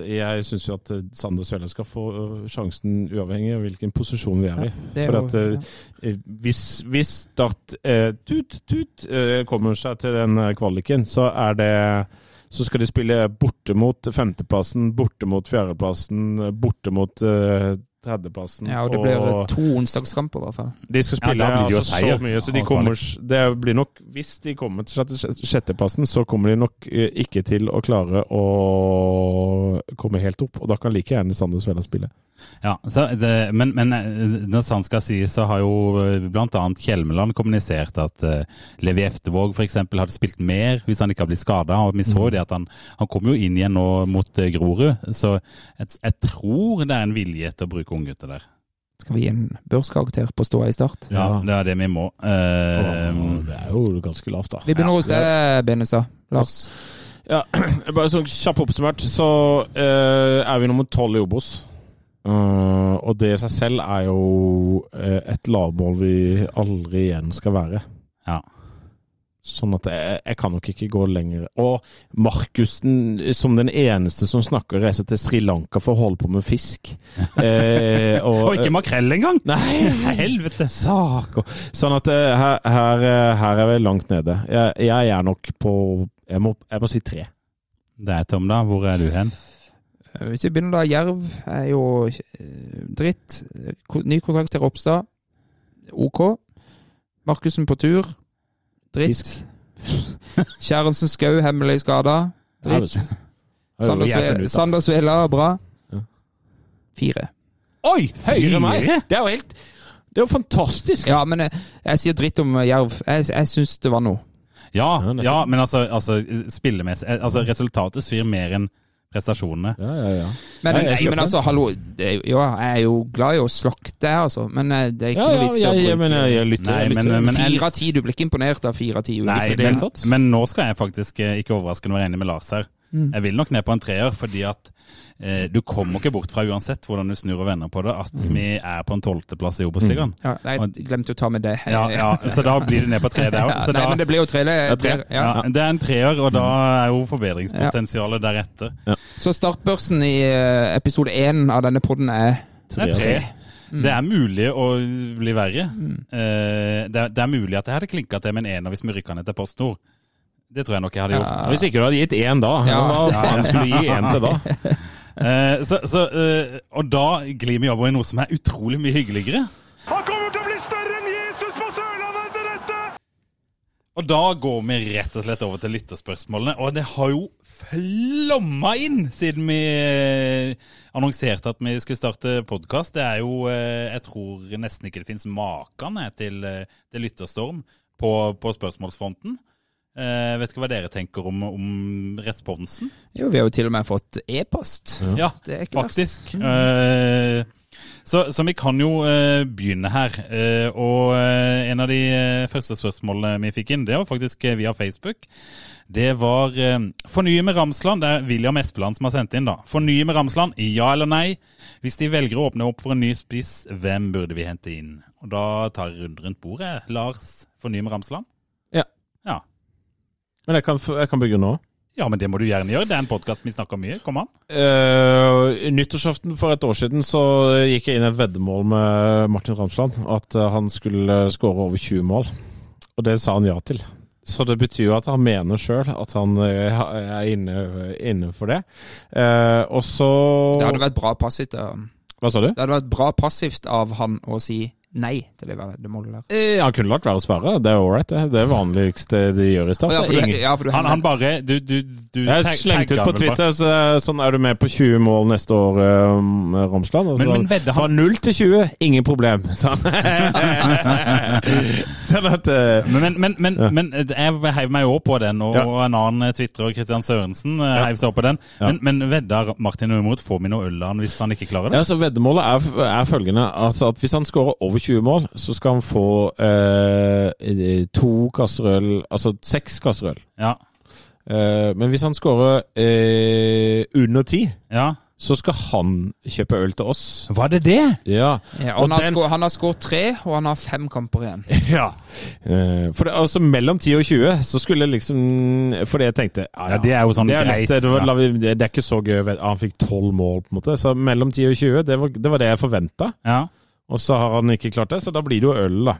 Jeg syns jo at eh, Sander Svele skal få eh, sjansen uavhengig av hvilken posisjon vi er i. Ja, er For at eh, eh, hvis, hvis Start eh, tut, tut, eh, kommer seg til den eh, kvaliken, så er det så skal de spille borte mot femteplassen, borte mot fjerdeplassen, borte mot eh, tredjeplassen. Ja, og det blir og to onsdagskamper, i hvert fall. de skal spille Ja, det altså, så mye, så de kommer, det blir nok Hvis de kommer til sjette- sjetteplassen, så kommer de nok eh, ikke til å klare å komme helt opp. Og da kan like gjerne Sandnes Vella spille. Ja, så det, men, men eh, når sant skal sies, så har jo bl.a. Kjelmeland kommunisert at uh, Levi Eftevåg f.eks. hadde spilt mer hvis han ikke hadde blitt skada. Vi så jo det at han, han kom jo inn igjen nå mot uh, Grorud. Så jeg, jeg tror det er en vilje til å bruke unggutter der. Skal vi gi en børskarakter på ståa i start? Ja, det er det vi må. Eh, det er jo ganske lavt, da. Vi begynner hos deg, Benestad. Lars. Ja, bare sånn kjapt oppsummert, så eh, er vi nummer tolv i Obos. Uh, og det i seg selv er jo uh, et lavmål vi aldri igjen skal være. Ja. Sånn at jeg, jeg kan nok ikke gå lenger. Og Markussen, som den eneste som snakker, reiser til Sri Lanka for å holde på med fisk. Eh, og ikke makrell engang! Nei, Helvete! saker. Sånn at eh, her, her, eh, her er vi langt nede. Jeg, jeg er nok på Jeg må, jeg må si tre. Det er Tom, da. Hvor er du hen? Eh, Hvis vi begynner da, Jerv er jo dritt. Ny kontrakt til Ropstad. OK. Markussen på tur. Dritt. Kjærensen Skau, hemmelig skada. Dritt. Sander, Jeg har Sve funnet ut av. Sander Svela, bra. Fire. Oi! Høyere enn meg! Det er jo helt Det er jo fantastisk! Ja, men jeg, jeg sier dritt om eh, Jerv. Jeg, jeg syns det var noe. Ja, Ja, men altså, altså spillemessig eh, altså, Resultatet svir mer enn prestasjonene. Ja, ja, ja. Men, Nei, jeg nei, men altså, hallo. Det, jo- ja, jeg er jo glad i å slakte, altså. Men eh, det er ikke Ja, noe vits i å bruke men jeg, jeg lytter. Nei, men- men- Fire av ti, du blir ikke imponert av fire av ti? Nei, men, men nå skal jeg faktisk eh, ikke overraskende være enig med Lars her. Mm. Jeg vil nok ned på en treer, fordi at eh, du kommer ikke bort fra, uansett hvordan du snur og vender på det, at Mm. vi er på en tolvteplass i Obos-ligaen. Ja, jeg glemte å ta med det. Ja, ja, så da blir det ned på tre Ja, òg. nei, men det blir jo tre. Det, tre. ja. Ja, det er en treer, og da er jo forbedringspotensialet deretter. Så startbørsen i eh, episode én av denne podden er Det er tre. Mm. Det er mulig å bli verre. Eh, det, er, det er mulig at jeg hadde klinka til med en ener hvis vi rykka ned til Post Nord. Det tror jeg nok jeg hadde gjort. Ja. Hvis ikke du hadde gitt én da, Ja. hva faen skulle du gi én til da? Uh, så, så, uh, og da glir vi over i noe som er utrolig mye hyggeligere. Han kommer til å bli større enn Jesus på Sørlandet etter dette! Og da går vi rett og slett over til lytterspørsmålene. Og det har jo flomma inn siden vi eh, annonserte at vi skulle starte podkast. Det er jo Jeg tror nesten ikke det finnes maken til, til lytterstorm på, på spørsmålsfronten. Eh, vet ikke hva dere tenker om, om responsen? Jo, vi har jo til og med fått e-post. Ja, Det er faktisk. Mm. så, så vi kan jo eh, begynne her. Eh, og eh, en av de eh, første spørsmålene vi fikk inn, det var faktisk eh, via Facebook. Det var eh, Fornye med Ramsland. Det er William Espeland som har sendt inn, da. Fornye med Ramsland, ja eller nei? Hvis de velger å åpne opp for en ny spiss, hvem burde vi hente inn? Og da tar jeg rundt bordet. Lars, fornye med Ramsland? Men jeg kan, jeg kan begynne nå. Ja, men det må du gjerne gjøre. Det er en podkast vi snakker mye. Kom an. Uh, nyttårsaften for et år siden så gikk jeg inn i et veddemål med Martin Ramsland. At eh, han skulle skåre over 20 mål. Og det sa han ja til. Så det betyr jo at han mener sjøl at han eh, er inne, inne for det. Uh, og så Det hadde vært bra passivt. Hva sa du? Det hadde vært bra passivt av han å si nei til det veddemålet der? Eh, Han kunne latt være å svare. Det er ålreit, det. Det er vanligste de gjør i start. Ja, for du, ingen- ja, for du Han, han bare Du, du, du Jeg slengte ut på. Twitter så, sånn er du med på 20 mål neste år, eh, Romsland. Altså, Men- men vedder han- Fra 0 til 20, ingen problem. Sånn, sånn at eh, Men, men, men, ja. men jeg heiv meg òg på den, og, Ja. og en annen twitrer, Kristian Sørensen, ja. heiv seg opp på den. Ja. Men, men vedder Martin imot? Får vi noe øl av han hvis han ikke klarer det? ja, så Veddemålet er, er følgende altså at hvis han skårer over 20 mål, så skal han få eh, to kasser øl Altså seks kasser øl. Ja. Eh, men hvis han skårer eh, under 10, ja. så skal han kjøpe øl til oss. Var det det? Ja. ja, og og han, har den- skår, han har skåret tre, og han har fem kamper igjen. Ja. Eh, for det, altså mellom 10 og 20 så skulle jeg liksom Fordi jeg tenkte ja, Ja, det er jo sånn det er, greit. lett, det, var, ja. vi, det er ikke så gøy. vet- Han fikk 12 mål, på en måte. Så mellom 10 og 20, det var det, var det jeg forventa. Ja. Og så har han ikke klart det, så da blir det jo øl, da.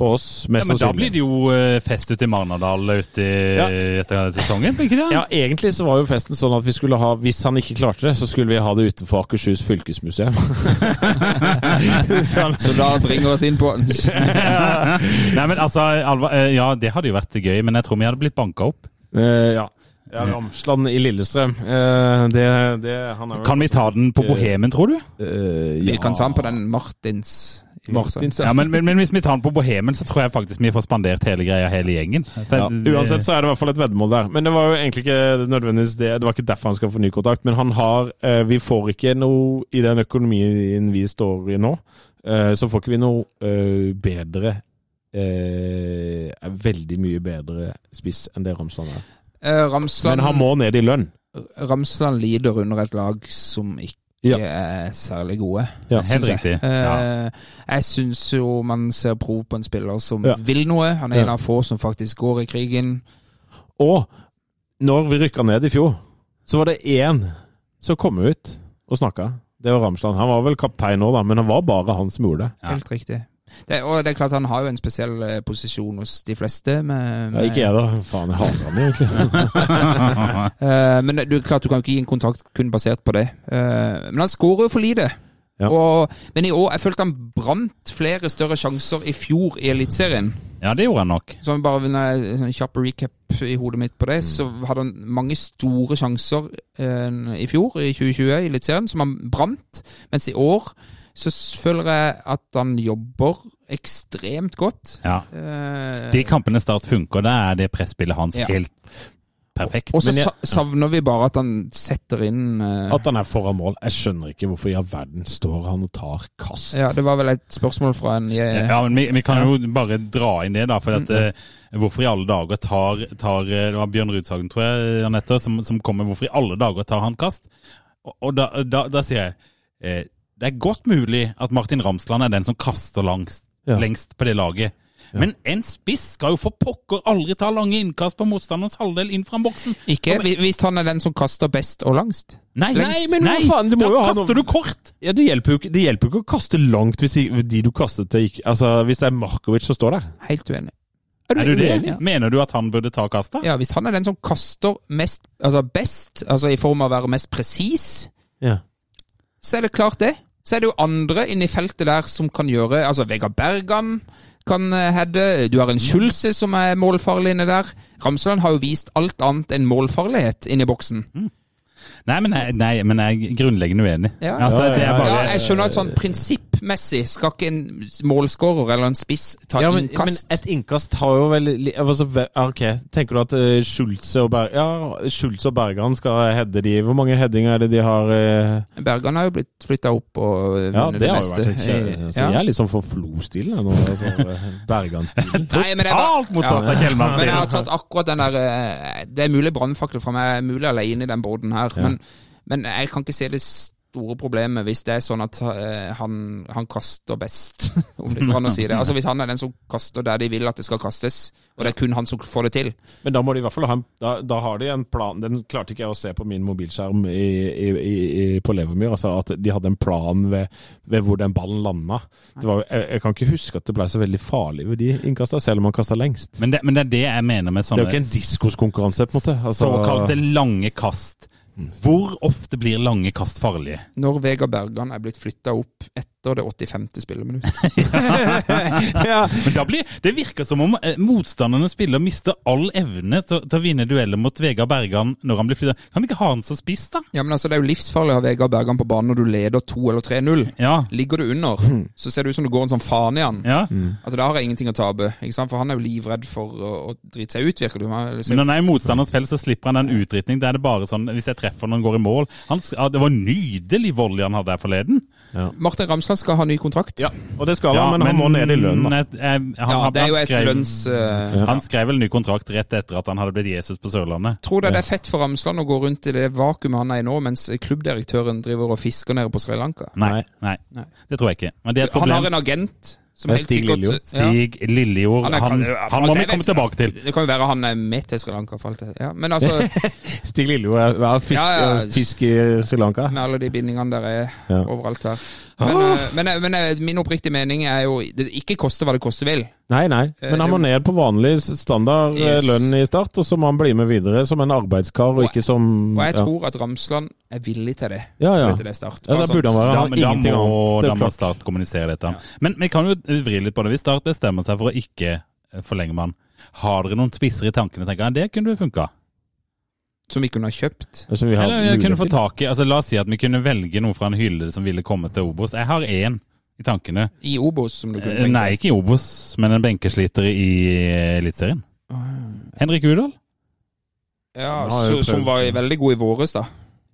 På oss, ja, men da blir det jo eh, fest ute i Marnardal ute i, Ja. etter sesongen, blir ikke det? Ja, egentlig så var jo festen sånn at vi skulle ha Hvis han ikke klarte det, så skulle vi ha det utenfor Akershus fylkesmuseum. sånn. Så da bringer oss inn på Nei, men altså, Alva, eh, ja, det hadde jo vært gøy, men jeg tror vi hadde blitt banka opp. Uh, ja. Ja. Ramsland i Lillestrøm. Uh, det, det han Kan vi ta den på Bohemen, tror du? Eh, Vi kan ta den på den Martins. Martins, Ja, men, men, men hvis vi tar den på Bohemen, så tror jeg faktisk vi får spandert hele greia, hele gjengen. Ja, uansett så er det i hvert fall et veddemål der. Men det var jo egentlig ikke nødvendigvis det. Det var ikke derfor han skal få ny kontrakt. Men han har eh, Vi får ikke noe i den økonomien vi står i nå. Eh, så får ikke vi noe eh, bedre eh, Veldig mye bedre spiss enn det Ramsland er. Eh, Ramsland, Men han må ned i lønn. Ramsland lider under et lag som ikke Ja. er særlig gode. Ja, Helt jeg. riktig. Ja. Eh, Jeg syns jo man ser prov på en spiller som Ja. vil noe. Han er en av få som faktisk går i krigen. Og når vi rykka ned i fjor, så var det én som kom ut og snakka. Det var Ramsland. Han var vel kaptein nå, da, men det var bare han som gjorde det. Ja. Helt riktig. Det, og det er klart han har jo en spesiell eh, posisjon hos de fleste. Med, Ja, ikke jeg, da. Faen, jeg hater han egentlig. Eh, men det er klart du kan jo ikke gi en kontrakt kun basert på det. Eh, men han skårer jo for lite. Ja. Og, men i år jeg følte han brant flere større sjanser i fjor i Eliteserien. ja, det gjorde han nok. Så bare en sånn kjapp recap i hodet mitt på det, så hadde han mange store sjanser eh, i fjor, i 2020, i Eliteserien, som han brant. Mens i år så føler jeg at han jobber ekstremt godt. Ja. Eh, De kampene Start funker, da er det presspillet hans Ja. helt perfekt. og så jeg- savner vi bare at han setter inn uh... At han er foran mål. Jeg skjønner ikke hvorfor i all verden står han og tar kast. Ja, det var vel et spørsmål fra en jeg, Ja, men vi, vi kan jo bare dra inn det, da. For at, eh, hvorfor i alle dager tar, tar eh, Det var Bjørn Rudsagen, tror jeg, Anette, som, som kom med hvorfor i alle dager tar han kast? Og, og da, da, da sier jeg eh, det er godt mulig at Martin Ramsland er den som kaster langst, Ja. lengst på det laget. Men en spiss skal jo for pokker aldri ta lange innkast på motstanderens halvdel inn fra boksen. Ikke hvi- hvis han er den som kaster best og langst. Nei, Nei, men nei, faen, du må da jo ha kaster noe- du kort! Ja, det hjelper jo ikke, det hjelper jo ikke å kaste langt hvis de, du kastet til ikke Altså, hvis det er Markovic som står der. Helt uenig. Er du det? uenig? Mener du at han burde ta kastet? Ja, Hvis han er den som kaster mest, altså best, altså i form av å være mest presis, Ja. så er det klart det. Så er det jo andre inni feltet der som kan gjøre Altså Vegard Bergan kan hedde, heade. Du har en Schulze som er målfarlig inne der. Ramsland har jo vist alt annet enn målfarlighet inni boksen. boksen. Nei, men jeg, nei, men jeg er grunnleggende uenig. Ja. Altså, det er bare Ja, jeg skjønner at sånn prinsippmessig skal ikke en målskårer eller en spiss ta Ja, men, men et innkast har jo vel altså, Ok, tenker du at uh, Schulze og Ber Ja, Schulze og Bergan skal heade de Hvor mange headinger er det de har? eh? Bergan har jo blitt flytta opp og eh, Ja, vunnet det har jo meste. vært et kjære, I- ja. Jeg er litt sånn for Flo-stilen nå. Altså, eh, Bergan-stilen. Totalt motsatt av Kjellmann Men jeg har tatt akkurat den der eh, Det er mulig brannfakkel fra meg, mulig alene i den båten her. Men, men jeg kan ikke se det store problemet hvis det er sånn at eh, han, han kaster best, om det går an å si det. Altså Hvis han er den som kaster der de vil at det skal kastes, og det er kun han som får det til. Men da må de i hvert fall ha en, da, da har de en plan Den klarte ikke jeg å se på min mobilskjerm i, i, i, på Levermyr. Altså at de hadde en plan ved, ved hvor den ballen landa. Det var, jeg, jeg kan ikke huske at det ble så veldig farlig ved de innkasta, selv om han kasta lengst. Men det, men det er det jeg mener med Det er jo ikke en diskoskonkurranse, på en måte. Altså, såkalte lange kast. Hvor ofte blir lange kast farlige? Når Vegard Bergan er blitt flytta opp et, etter det 85. spilleminutt. ja. Men da blir, Det virker som om eh, motstanderne spiller mister all evne til, til å vinne dueller mot Vegard Bergan når han blir flyttet. Kan vi ikke ha han som spiss, da? Ja, men altså, Det er jo livsfarlig å ha Vegard Bergan på banen når du leder 2 eller 3-0. Ja. Ligger du under, så ser det ut som du går en sånn faen i han. ja. Altså, Da har jeg ingenting å tape. ikke sant? For han er jo livredd for å, å drite seg ut, virker det som. Men når han er i motstanders felt, så slipper han den utdritning. Da er det bare sånn, Hvis jeg treffer når han går i mål han, ja, Det var nydelig volley han hadde her forleden. Martin Ramsland skal ha ny kontrakt. ja. Og det skal han, men, han må ned i lønn, han, Ja, han- han lønns... eh, Han skrev vel ny kontrakt rett etter at han hadde blitt Jesus på Sørlandet. Tror du det er fett for Ramsland å gå rundt i det vakuumet han er i nå, mens klubbdirektøren driver og fisker nede på Sri Lanka? Nei, nei, Nei. det tror jeg ikke. Men det er et Han har en agent som Stig Lillejord. Ja. Lillejord, Han han, han, må vi komme tilbake til. Det kan jo være han er med til Sri Lanka. For alt det. Ja, men altså, Stig Lillejord er, er fisk, Ja, ja. fisk i Sri Lanka. med alle de bindingene der er overalt her. Men, ah. men, eh, men eh, min oppriktige mening er jo det ikke koste hva det koste vil. Nei, nei. Men han må ned på vanlig standard Yes. lønn i start, og så må han bli med videre som en arbeidskar, og ikke som Og jeg ja. tror at Ramsland er villig til det. Ja, ja. Til det start. Ja, da Altså, burde han være Ja, han men da må. Det da må. Start kommunisere dette. Men vi kan jo vri litt på det. Hvis Start bestemmer seg for å ikke forlenge med han, har dere noen spisser i tankene? tenker jeg, Det kunne funka. Som vi kunne ha kjøpt. Som vi har Eller jeg kunne få tak i altså La oss si at vi kunne velge noe fra en hylle som ville komme til Obos. Jeg har én i tankene. I Obos, som du kunne Eh, tenke Nei, ikke i Obos, men en benkesliter i eh, Eliteserien. Henrik Udal? Ja, så, som var veldig god i våres, da.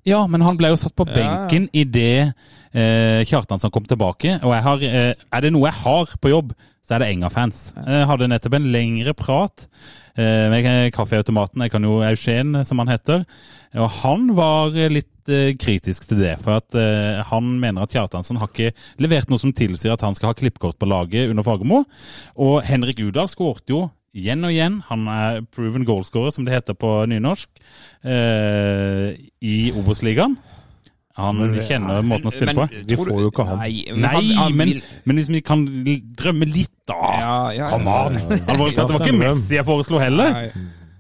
Ja, men han ble jo satt på Ja, benken idet eh, Kjartansson kom tilbake. Og jeg har, eh, er det noe jeg har på jobb, så er det Enga-fans. Jeg hadde nettopp en lengre prat eh, med kaffeautomaten, jeg kan jo Eugen, som han heter. Og han var litt eh, kritisk til det, for at eh, han mener at Kjartansson har ikke levert noe som tilsier at han skal ha klippkort på laget under Fagermo. Og Henrik Udal skårte jo igjen og igjen. Han er proven goalscorer, som det heter på nynorsk, eh, i Obos-ligaen. Han kjenner måten å spille på. Vi får jo ikke han. Nei, men Nei, han, han men, men hvis vi kan drømme litt, da! ja, ja, Come ja, on! ja. Alvorlig talt, det var ikke Messi jeg foreslo heller.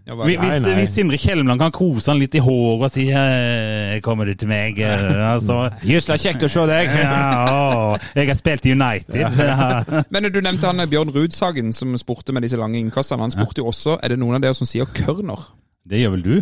Hva- Hvis, Nei, nei. hvis Sindre Kjelmeland kan kose han litt i håret og si eh, 'Kommer du til meg?' eh, Altså, Just det, kjekt å se deg. ja, å, jeg har spilt i United. Ja. Men du nevnte han Bjørn Rudsagen som spurte med disse lange innkastene. Han spurte jo også er det noen av dere som sier Kørner. Det gjør vel du?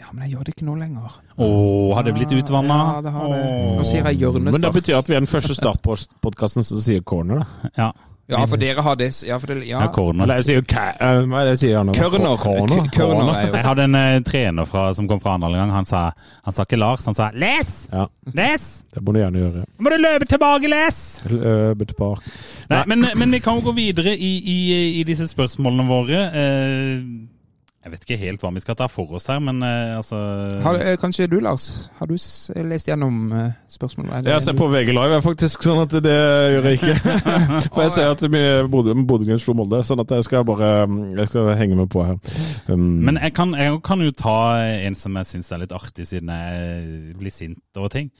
Ja, men jeg gjør det ikke nå lenger. Å, har det blitt utvanna? Ja, det har det. Nå sier jeg Men det betyr at vi er den første startpodkasten som sier corner, da. Ja. Ja, for dere har det. Ja, for det, ja. ja, corner. Eller jeg sier jo eh, Hva er det jeg sier nå? Kørner. Corner. Kørner er jo Jeg hadde en uh, trener fra, som kom fra andre gang. Han sa, han sa ikke Lars, han sa 'les'! Ja, Les! det må du gjerne gjøre. Nå må du løpe tilbake, les! Løpe tilbake. Nei, men, men vi kan jo gå videre i, i, i disse spørsmålene våre. Eh, jeg vet ikke helt hva vi skal ta for oss her, men eh, altså har, eh, Kanskje du, Lars? Har du s- lest gjennom eh, spørsmålet? Er det- Jeg ser på VG Live, er faktisk, sånn at det gjør jeg ikke. For jeg ser at vi- Bodø Bodø-Glimt slo Molde, sånn at jeg skal bare Jeg skal henge med på her. Um, Men jeg kan, jeg kan jo ta en som jeg syns er litt artig, siden jeg blir sint over ting.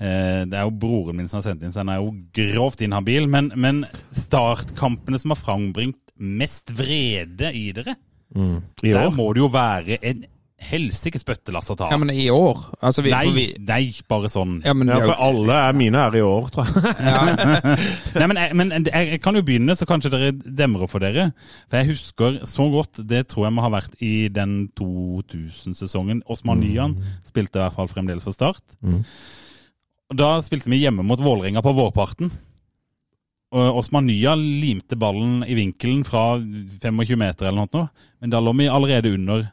Eh, Det er jo broren min som har sendt inn, så han er jo grovt inhabil. Men, men startkampene som har frambringt mest vrede i dere, mm, der må det jo være en helsikes bøttelass å ta. Ja, men i år? Altså, vi, nei, vi, nei, bare sånn. ja, men, Ja, for alle er mine er i år, tror jeg. ja, Nei, men, jeg, men jeg, jeg kan jo begynne, så kanskje dere demrer for dere. For jeg husker så godt, det tror jeg må ha vært i den 2000-sesongen. Osman Nyan spilte i hvert fall fremdeles for Start. Mm. Da spilte vi hjemme mot Vålerenga på vårparten. Osman Nya limte ballen i vinkelen fra 25 meter eller noe, men da lå vi allerede under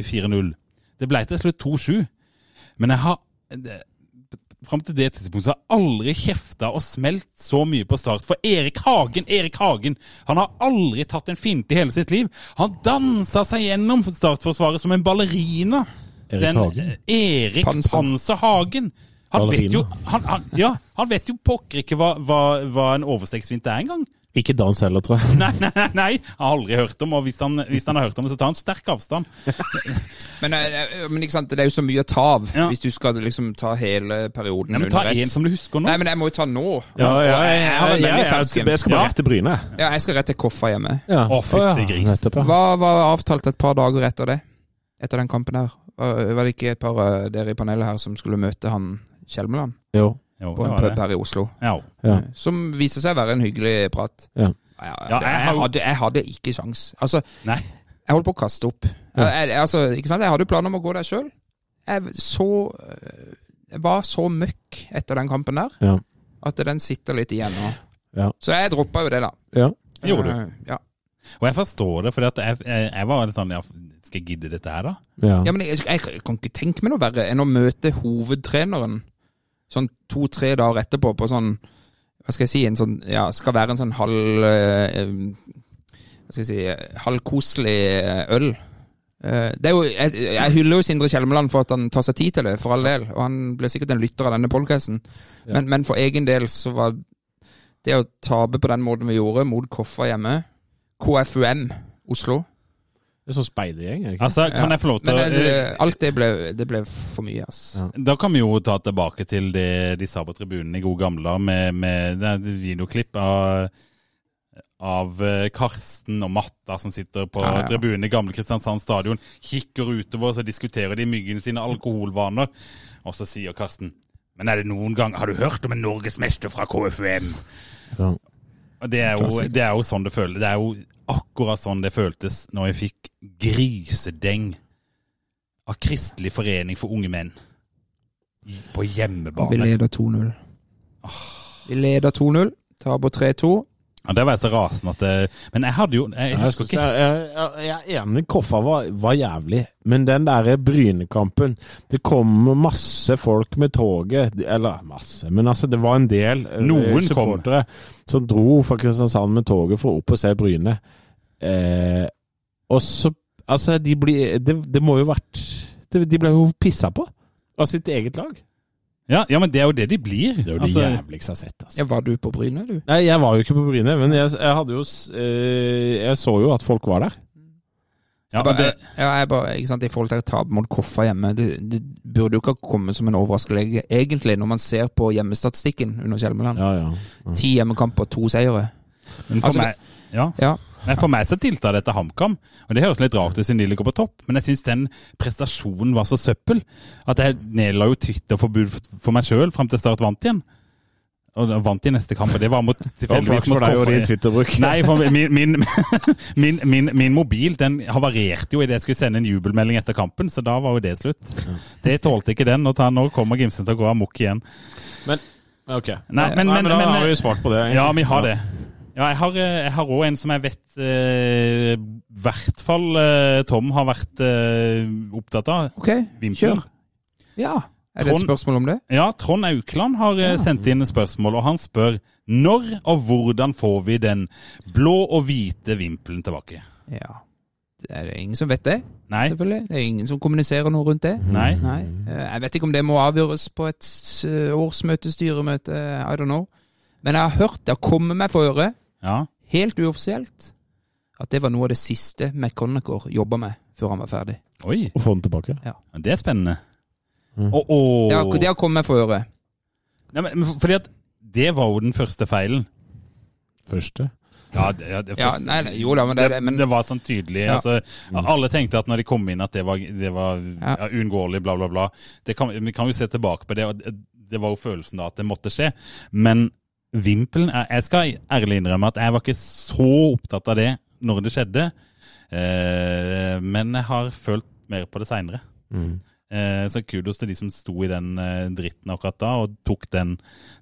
4-0. Det ble til slutt 2-7. Men jeg har Fram til det tidspunktet har jeg aldri kjefta og smelt så mye på start. For Erik Hagen, Erik Hagen, han har aldri tatt en finte i hele sitt liv. Han dansa seg gjennom startforsvaret som en ballerina. Erik Den, Hagen? Erik. Panser Hagen. Han vet jo, han, han, ja, han vet jo pokker ikke hva, hva, hva en overstegsfint er engang. Ikke dans heller, tror jeg. Nei, nei, nei, nei, jeg har aldri hørt om, og hvis han, hvis han har hørt om det, så tar han sterk avstand. men, eh, men ikke sant, det er jo så mye å ta av Ja. hvis du skal liksom ta hele perioden Nei, men Ta en som du husker nå. Nei, men jeg må jo ta nå. Ja, ja, jeg ja, ja, jeg skal bare Ja. rett til Bryne. Ja, jeg skal rett til Koffa hjemme. Ja. Å, fytti gris. ja. Hva var avtalt et par dager etter det? Etter den kampen her? Var var det ikke et par dere i panelet her som skulle møte han Kjelmeland? Jo. Jo, på en pub her i Oslo. Ja. Ja. Eh, Som viser seg å være en hyggelig prat. Ja. Ja, Ja, jeg, jeg hadde, jeg hadde ikke sjans. Altså, Nei. jeg holdt på å kaste opp. Ja. Jeg, altså, ikke sant? jeg hadde planer om å gå der sjøl. Jeg, så, øh, jeg var så møkk etter den kampen der Ja. at den sitter litt igjen nå. Ja. Så jeg droppa jo det, da. Ja. Gjorde du? Eh, Ja. Og jeg forstår det, for jeg, jeg, jeg var litt sånn ja, Skal jeg gidde dette her, da? Ja. ja, men jeg, jeg, kan ikke tenke meg noe verre enn å møte hovedtreneren sånn to-tre dager etterpå på sånn Hva skal jeg si en sånn, ja, Skal være en sånn halv eh, Hva skal jeg si Halvkoselig eh, øl. Eh, Det er jo, jeg, jeg hyller jo Sindre Kjelmeland for at han tar seg tid til det, for all del. Og han blir sikkert en lytter av denne podkasten. Ja. Men, men for egen del så var det å tape på den måten vi gjorde, mot Koffa hjemme KFUM Oslo Det er sånn speidergjeng, er det ikke? Altså, kan Ja. jeg få lov til Men å eh, alt det ble, det ble for mye, ass. Ja. Da kan vi jo ta tilbake til det de sa på tribunen i gode gamle dager, med, med det videoklipp av, av eh, Karsten og Matta som sitter på Ja, ja. tribunen i gamle Kristiansand stadion, kikker utover, så diskuterer de myggene sine alkoholvaner. Og så sier Karsten Men er det noen gang Har du hørt om en norgesmester fra KFUM? Ja. Det er, jo, det er jo sånn det føles. Det er jo akkurat sånn det føltes når jeg fikk grisedeng av Kristelig forening for unge menn på hjemmebane. vi leder 2-0. Vi leder 2-0, taper 3-2. Ja, det var jeg så rasende at det, Men jeg hadde jo Jeg Jeg, jeg, jeg, jeg, er enig, Koffa var, var jævlig, men den der Brynekampen Det kom masse folk med toget, eller masse, men altså det var en del Noen Noen kom. som dro fra Kristiansand med toget for opp og se Bryne. Eh, og så Altså, de blir det, det må jo vært det, De ble jo pissa på av sitt eget lag. Ja, ja, men det er jo det de blir. Det er jo det Altså, jævligste jeg har sett. Altså. Ja, var du på Bryne, du? Nei, jeg var jo ikke på Bryne, men jeg, jeg hadde jo eh, Jeg så jo at folk var der. ja, Jeg bare, det, ja, jeg bare, ikke sant, I forhold til å tape mot Koffa hjemme, det, det burde jo ikke ha kommet som en overraskelse egentlig, når man ser på hjemmestatistikken under Kjelmeland. Ja, ja. Ti hjemmekamper, to seire. men for altså, meg ja. Ja. Nei, For meg så tilta det til HamKam, og det høres litt rart ut siden de ligger på topp, men jeg syns den prestasjonen var så søppel at jeg nedla jo Twitter-forbud for- meg sjøl fram til Start vant igjen. Og vant i neste kamp, og det var mot tilfeldigvis mot Twitter-bruk. Nei, for min, min, min, min, min mobil den havarerte jo idet jeg skulle sende en jubelmelding etter kampen, så da var jo det slutt. Det tålte ikke den, og nå kommer Gimsen til å gå amok igjen. Men Ok. Nei, men, men, da men, har vi svart på det. egentlig. Ja, vi har det. Ja, jeg har, eh, jeg har òg en som jeg vet eh, i hvert fall eh, Tom har vært eh, opptatt av. Ok, Vimpelen. kjør. Ja. Er det Trond- spørsmål om det? Ja, Trond Aukland har eh, sendt inn et spørsmål, og han spør når og hvordan får vi den blå og hvite vimpelen tilbake? Ja. Det er det ingen som vet det, Nei? selvfølgelig. Det er ingen som kommuniserer noe rundt det. Nei? Nei. Eh, Jeg vet ikke om det må avgjøres på et s- årsmøte, styremøte, I don't know. Men jeg har hørt, det har kommet meg for øre, Ja. helt uoffisielt, at det var noe av det siste McConnacher jobba med før han var ferdig. Oi, Å få den tilbake. det er spennende. Mm. Oh, oh. Det har, det har kommet for øre. Nei, men, men fordi at det var jo den første feilen. Første. Ja, det, ja, det, Ja, nei, nei, jo da, men det, det, men, det var sånn tydelig. Ja. Altså, alle tenkte at når de kom inn at det var, det var Ja. ja, uunngåelig, bla, bla, bla. Det kan, vi kan jo se tilbake på det, og det, det var jo følelsen da at det måtte skje. Men vimpelen Jeg skal ærlig innrømme at jeg var ikke så opptatt av det når det skjedde. Eh, men jeg har følt mer på det seinere. Mm. Eh, så kudos til de som sto i den eh, dritten akkurat da, og tok den,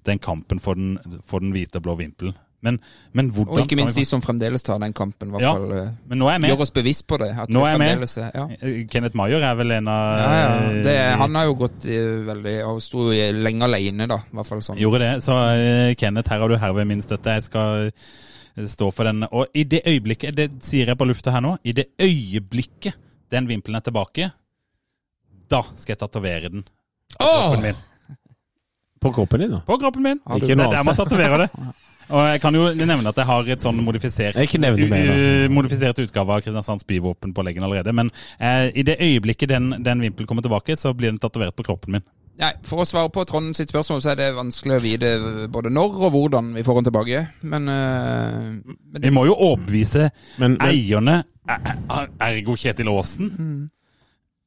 den kampen for den, for den hvite og blå vimpelen. Men, men hvordan og ikke minst de som fremdeles tar den kampen. hvert Ja, fall eh, Men nå er jeg med. Gjør oss bevisst på det. At Nå er jeg med. Ja. Eh, Kenneth Maier er vel en av Ja, ja. Det, eh, han har jo gått veldig Og sto lenge alene, da. I hvert fall sånn. Gjorde det. Så Kenneth, her har du herved min støtte. Jeg skal stå for den. Og i det øyeblikket, det sier jeg på lufta her nå, i det øyeblikket den vimpelen er tilbake, da skal jeg tatovere den på kroppen min. På kroppen din, da? På kroppen min! Ikke Det er der man tatoverer det. Og jeg kan jo nevne at jeg har et sånn modifisert modifisert utgave av Kristiansands byvåpen på leggen allerede. Men eh, i det øyeblikket den, den vimpelen kommer tilbake, så blir den tatovert på kroppen min. Nei, For å svare på Trond sitt spørsmål, så er det vanskelig å vite både når og hvordan vi får den tilbake. Men, uh, men Vi må jo overbevise Men, men eierne, er- er- ergo Kjetil Aasen,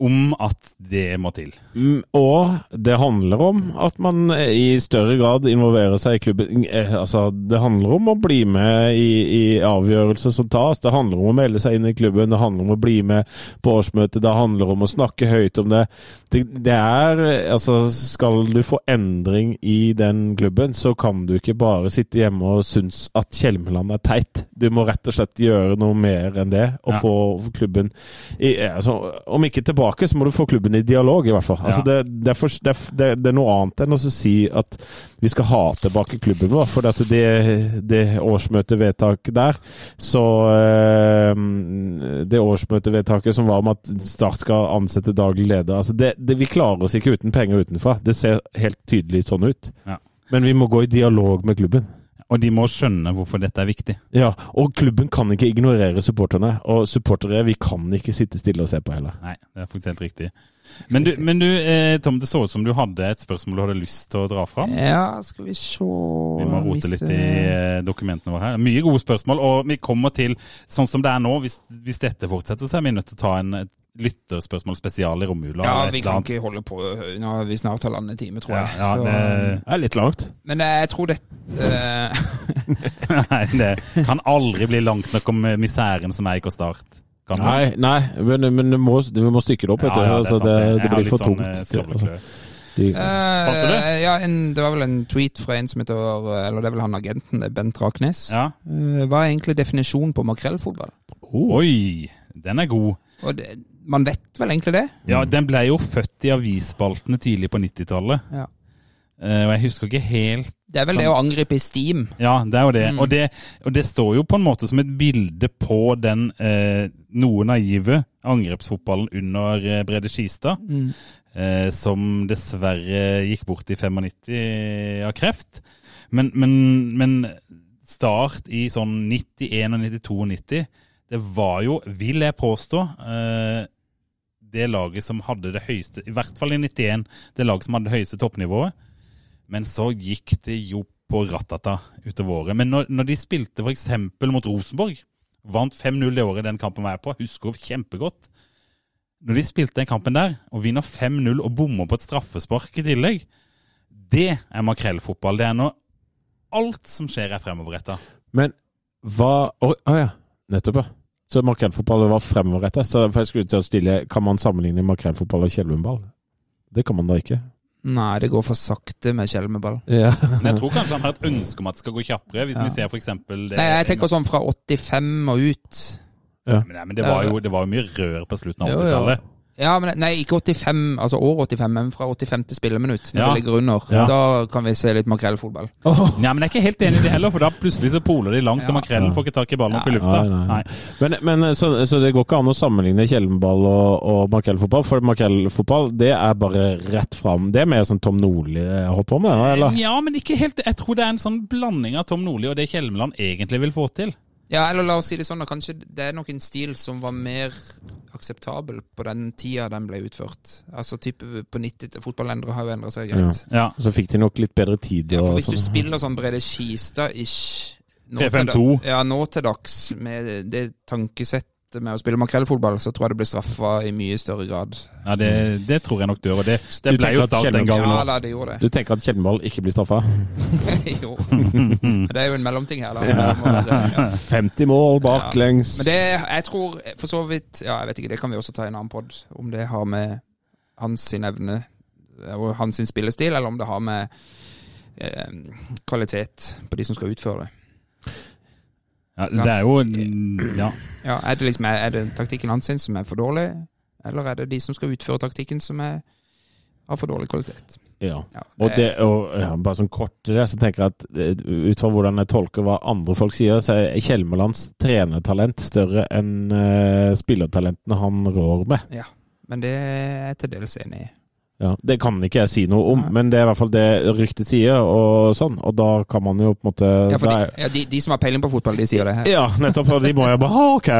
om at det må til. Mm, Og det handler om at man i større grad involverer seg i klubben. Eh, Altså, det handler om å bli med i, i avgjørelser som tas. Det handler om å melde seg inn i klubben. Det handler om å bli med på årsmøtet. Det handler om å snakke høyt om det. Det, det er Altså, skal du få endring i den klubben, så kan du ikke bare sitte hjemme og synes at Kjelmeland er teit. Du må rett og slett gjøre noe mer enn det, og Ja. få få klubben i, altså, Om ikke tilbake, så må du få klubben i dialog, i hvert fall. Altså, Ja. det, det, er for, det, det, er noe annet enn å si at vi skal ha tilbake klubben vår. For at det, det årsmøtevedtaket der, så eh, Det årsmøtevedtaket som var om at Start skal ansette daglig leder altså Vi klarer oss ikke uten penger utenfra. Det ser helt tydelig sånn ut. Ja. Men vi må gå i dialog med klubben. Og de må skjønne hvorfor dette er viktig. Ja, og klubben kan ikke ignorere supporterne. Og supportere, vi kan ikke sitte stille og se på heller. Nei, det er faktisk helt riktig. Men du, men du eh, Tom, det så ut som du hadde et spørsmål du hadde lyst til å dra fram. Ja, skal vi se Vi må rote litt i eh, dokumentene våre her. Mye gode spørsmål, og vi kommer til, sånn som det er nå, hvis, hvis dette fortsetter, så er vi nødt til å ta en et lytterspørsmål spesial i romjula. Ja, vi kan ikke holde på når har vi snart halvannen time, tror jeg. Ja, ja, Så, det, er litt langt. Men jeg tror det eh, nei, det kan aldri bli langt nok om miseren som er i Start. Kan? Nei, nei, men, men du må, vi må stykke det opp, vet du. Ja, ja, det altså, sant, det, det. Det har blir for sånn, tungt. skravleklø. De, eh, Ja, en, det var vel en tweet fra en som heter Eller det er vel han agenten, Bent Raknes. Ja. Uh, Hva er egentlig definisjonen på makrellfotball? Oi, den er god. Og det, man vet vel egentlig det? Ja, den ble jo født i avisspaltene tidlig på 90-tallet. Ja. Eh, og jeg husker ikke helt Det er vel det å angripe i steam. Ja, det er jo det. Mm. Og det. Og det står jo på en måte som et bilde på den eh, noe naive angrepsfotballen under eh, Brede Skistad, Mm. eh, som dessverre gikk bort i 95 av kreft. Men, men, men start i sånn 91 og 92 og 90, det var jo, vil jeg påstå, eh, det laget som hadde det høyeste, i hvert fall i 91, det laget som hadde det høyeste toppnivået. Men så gikk det jo på rattata utover året. Men når, når de spilte f.eks. mot Rosenborg, vant 5-0 det året den kampen var jeg på, husker kjempegodt. Når de spilte den kampen der, og vinner 5-0 og bommer på et straffespark i tillegg, det er makrellfotball. Det er nå alt som skjer er fremoverretta. men hva Å å ja, nettopp, ja. Så makrellfotball var fremoverretta. Så for jeg skulle til å stille, kan man sammenligne makrellfotball og kjelvenball? Det kan man da ikke. Nei, det går for sakte med skjelmeball. Ja. Men jeg tror kanskje han har et ønske om at det skal gå kjappere. Hvis Ja. vi ser for eksempel det, Nei, jeg tenker sånn fra 85 og ut. Men, nei, men det var jo det var jo mye rør på slutten av Jo, jo. 80-tallet. Ja, men nei, ikke 85, altså år 85, men fra 85 til spilleminutt, når Ja. det ligger under. Ja. Da kan vi se litt makrellfotball. Nei, men jeg er ikke helt enig i det heller, for da plutselig så poler de langt, Ja. og makrellen får ikke tak i ballen opp i lufta. Nei, nei. Nei. Men, men så, så det går ikke an å sammenligne Kjellenball og, og makrellfotball? For makrellfotball, det er bare rett fram. Det er mer sånn Tom Nordli har holdt på med, eller? Ja, men ikke helt. Jeg tror det er en sånn blanding av Tom Nordli og det Kjelmeland egentlig vil få til. Ja, eller la oss si det sånn, da kanskje det er nok en stil som var mer akseptabel på den tida den ble utført. Altså type på 90 Fotballendere har jo endra seg greit. Ja. Så fikk de nok litt bedre tid. Ja, for hvis hvis du sånn. spiller sånn Brede Skistad-ish nå til 3-5-2. Ja, nå til dags, med det tankesettet med å spille makrellfotball, så tror jeg det blir straffa i mye større grad. Ja, det, det tror jeg nok dør. Og det, det Du ble jo start den gangen Ja da, det gjorde det. Du tenker at kjelvenball ikke blir straffa? jo. Det er jo en mellomting her, da. Ja. 50 mål baklengs. Men det, jeg tror for så vidt Ja, jeg vet ikke, det kan vi også ta i en annen pod. Om det har med hans sin evne og hans sin spillestil, eller om det har med eh, kvalitet på de som skal utføre det. Ja, det er jo Ja. Ja, er det liksom Er det taktikken hans sin som er for dårlig, eller er det de som skal utføre taktikken som er, har for dårlig kvalitet? Ja. Ja, Og, det, og ja, bare sånn kort til det, så tenker jeg at eh, ut fra hvordan jeg tolker hva andre folk sier, så er Kjelmelands trenertalent større enn uh, spillertalentene han rår med. Ja, Men det er jeg til dels enig i. Ja, Det kan ikke jeg si noe om, Nei. men det er i hvert fall det ryktet sier, og sånn. Og da kan man jo på en måte Ja, for de, ja, de, de som har peiling på fotball, de sier det her. Ja, nettopp. Og de må jo bare «Ah, OK.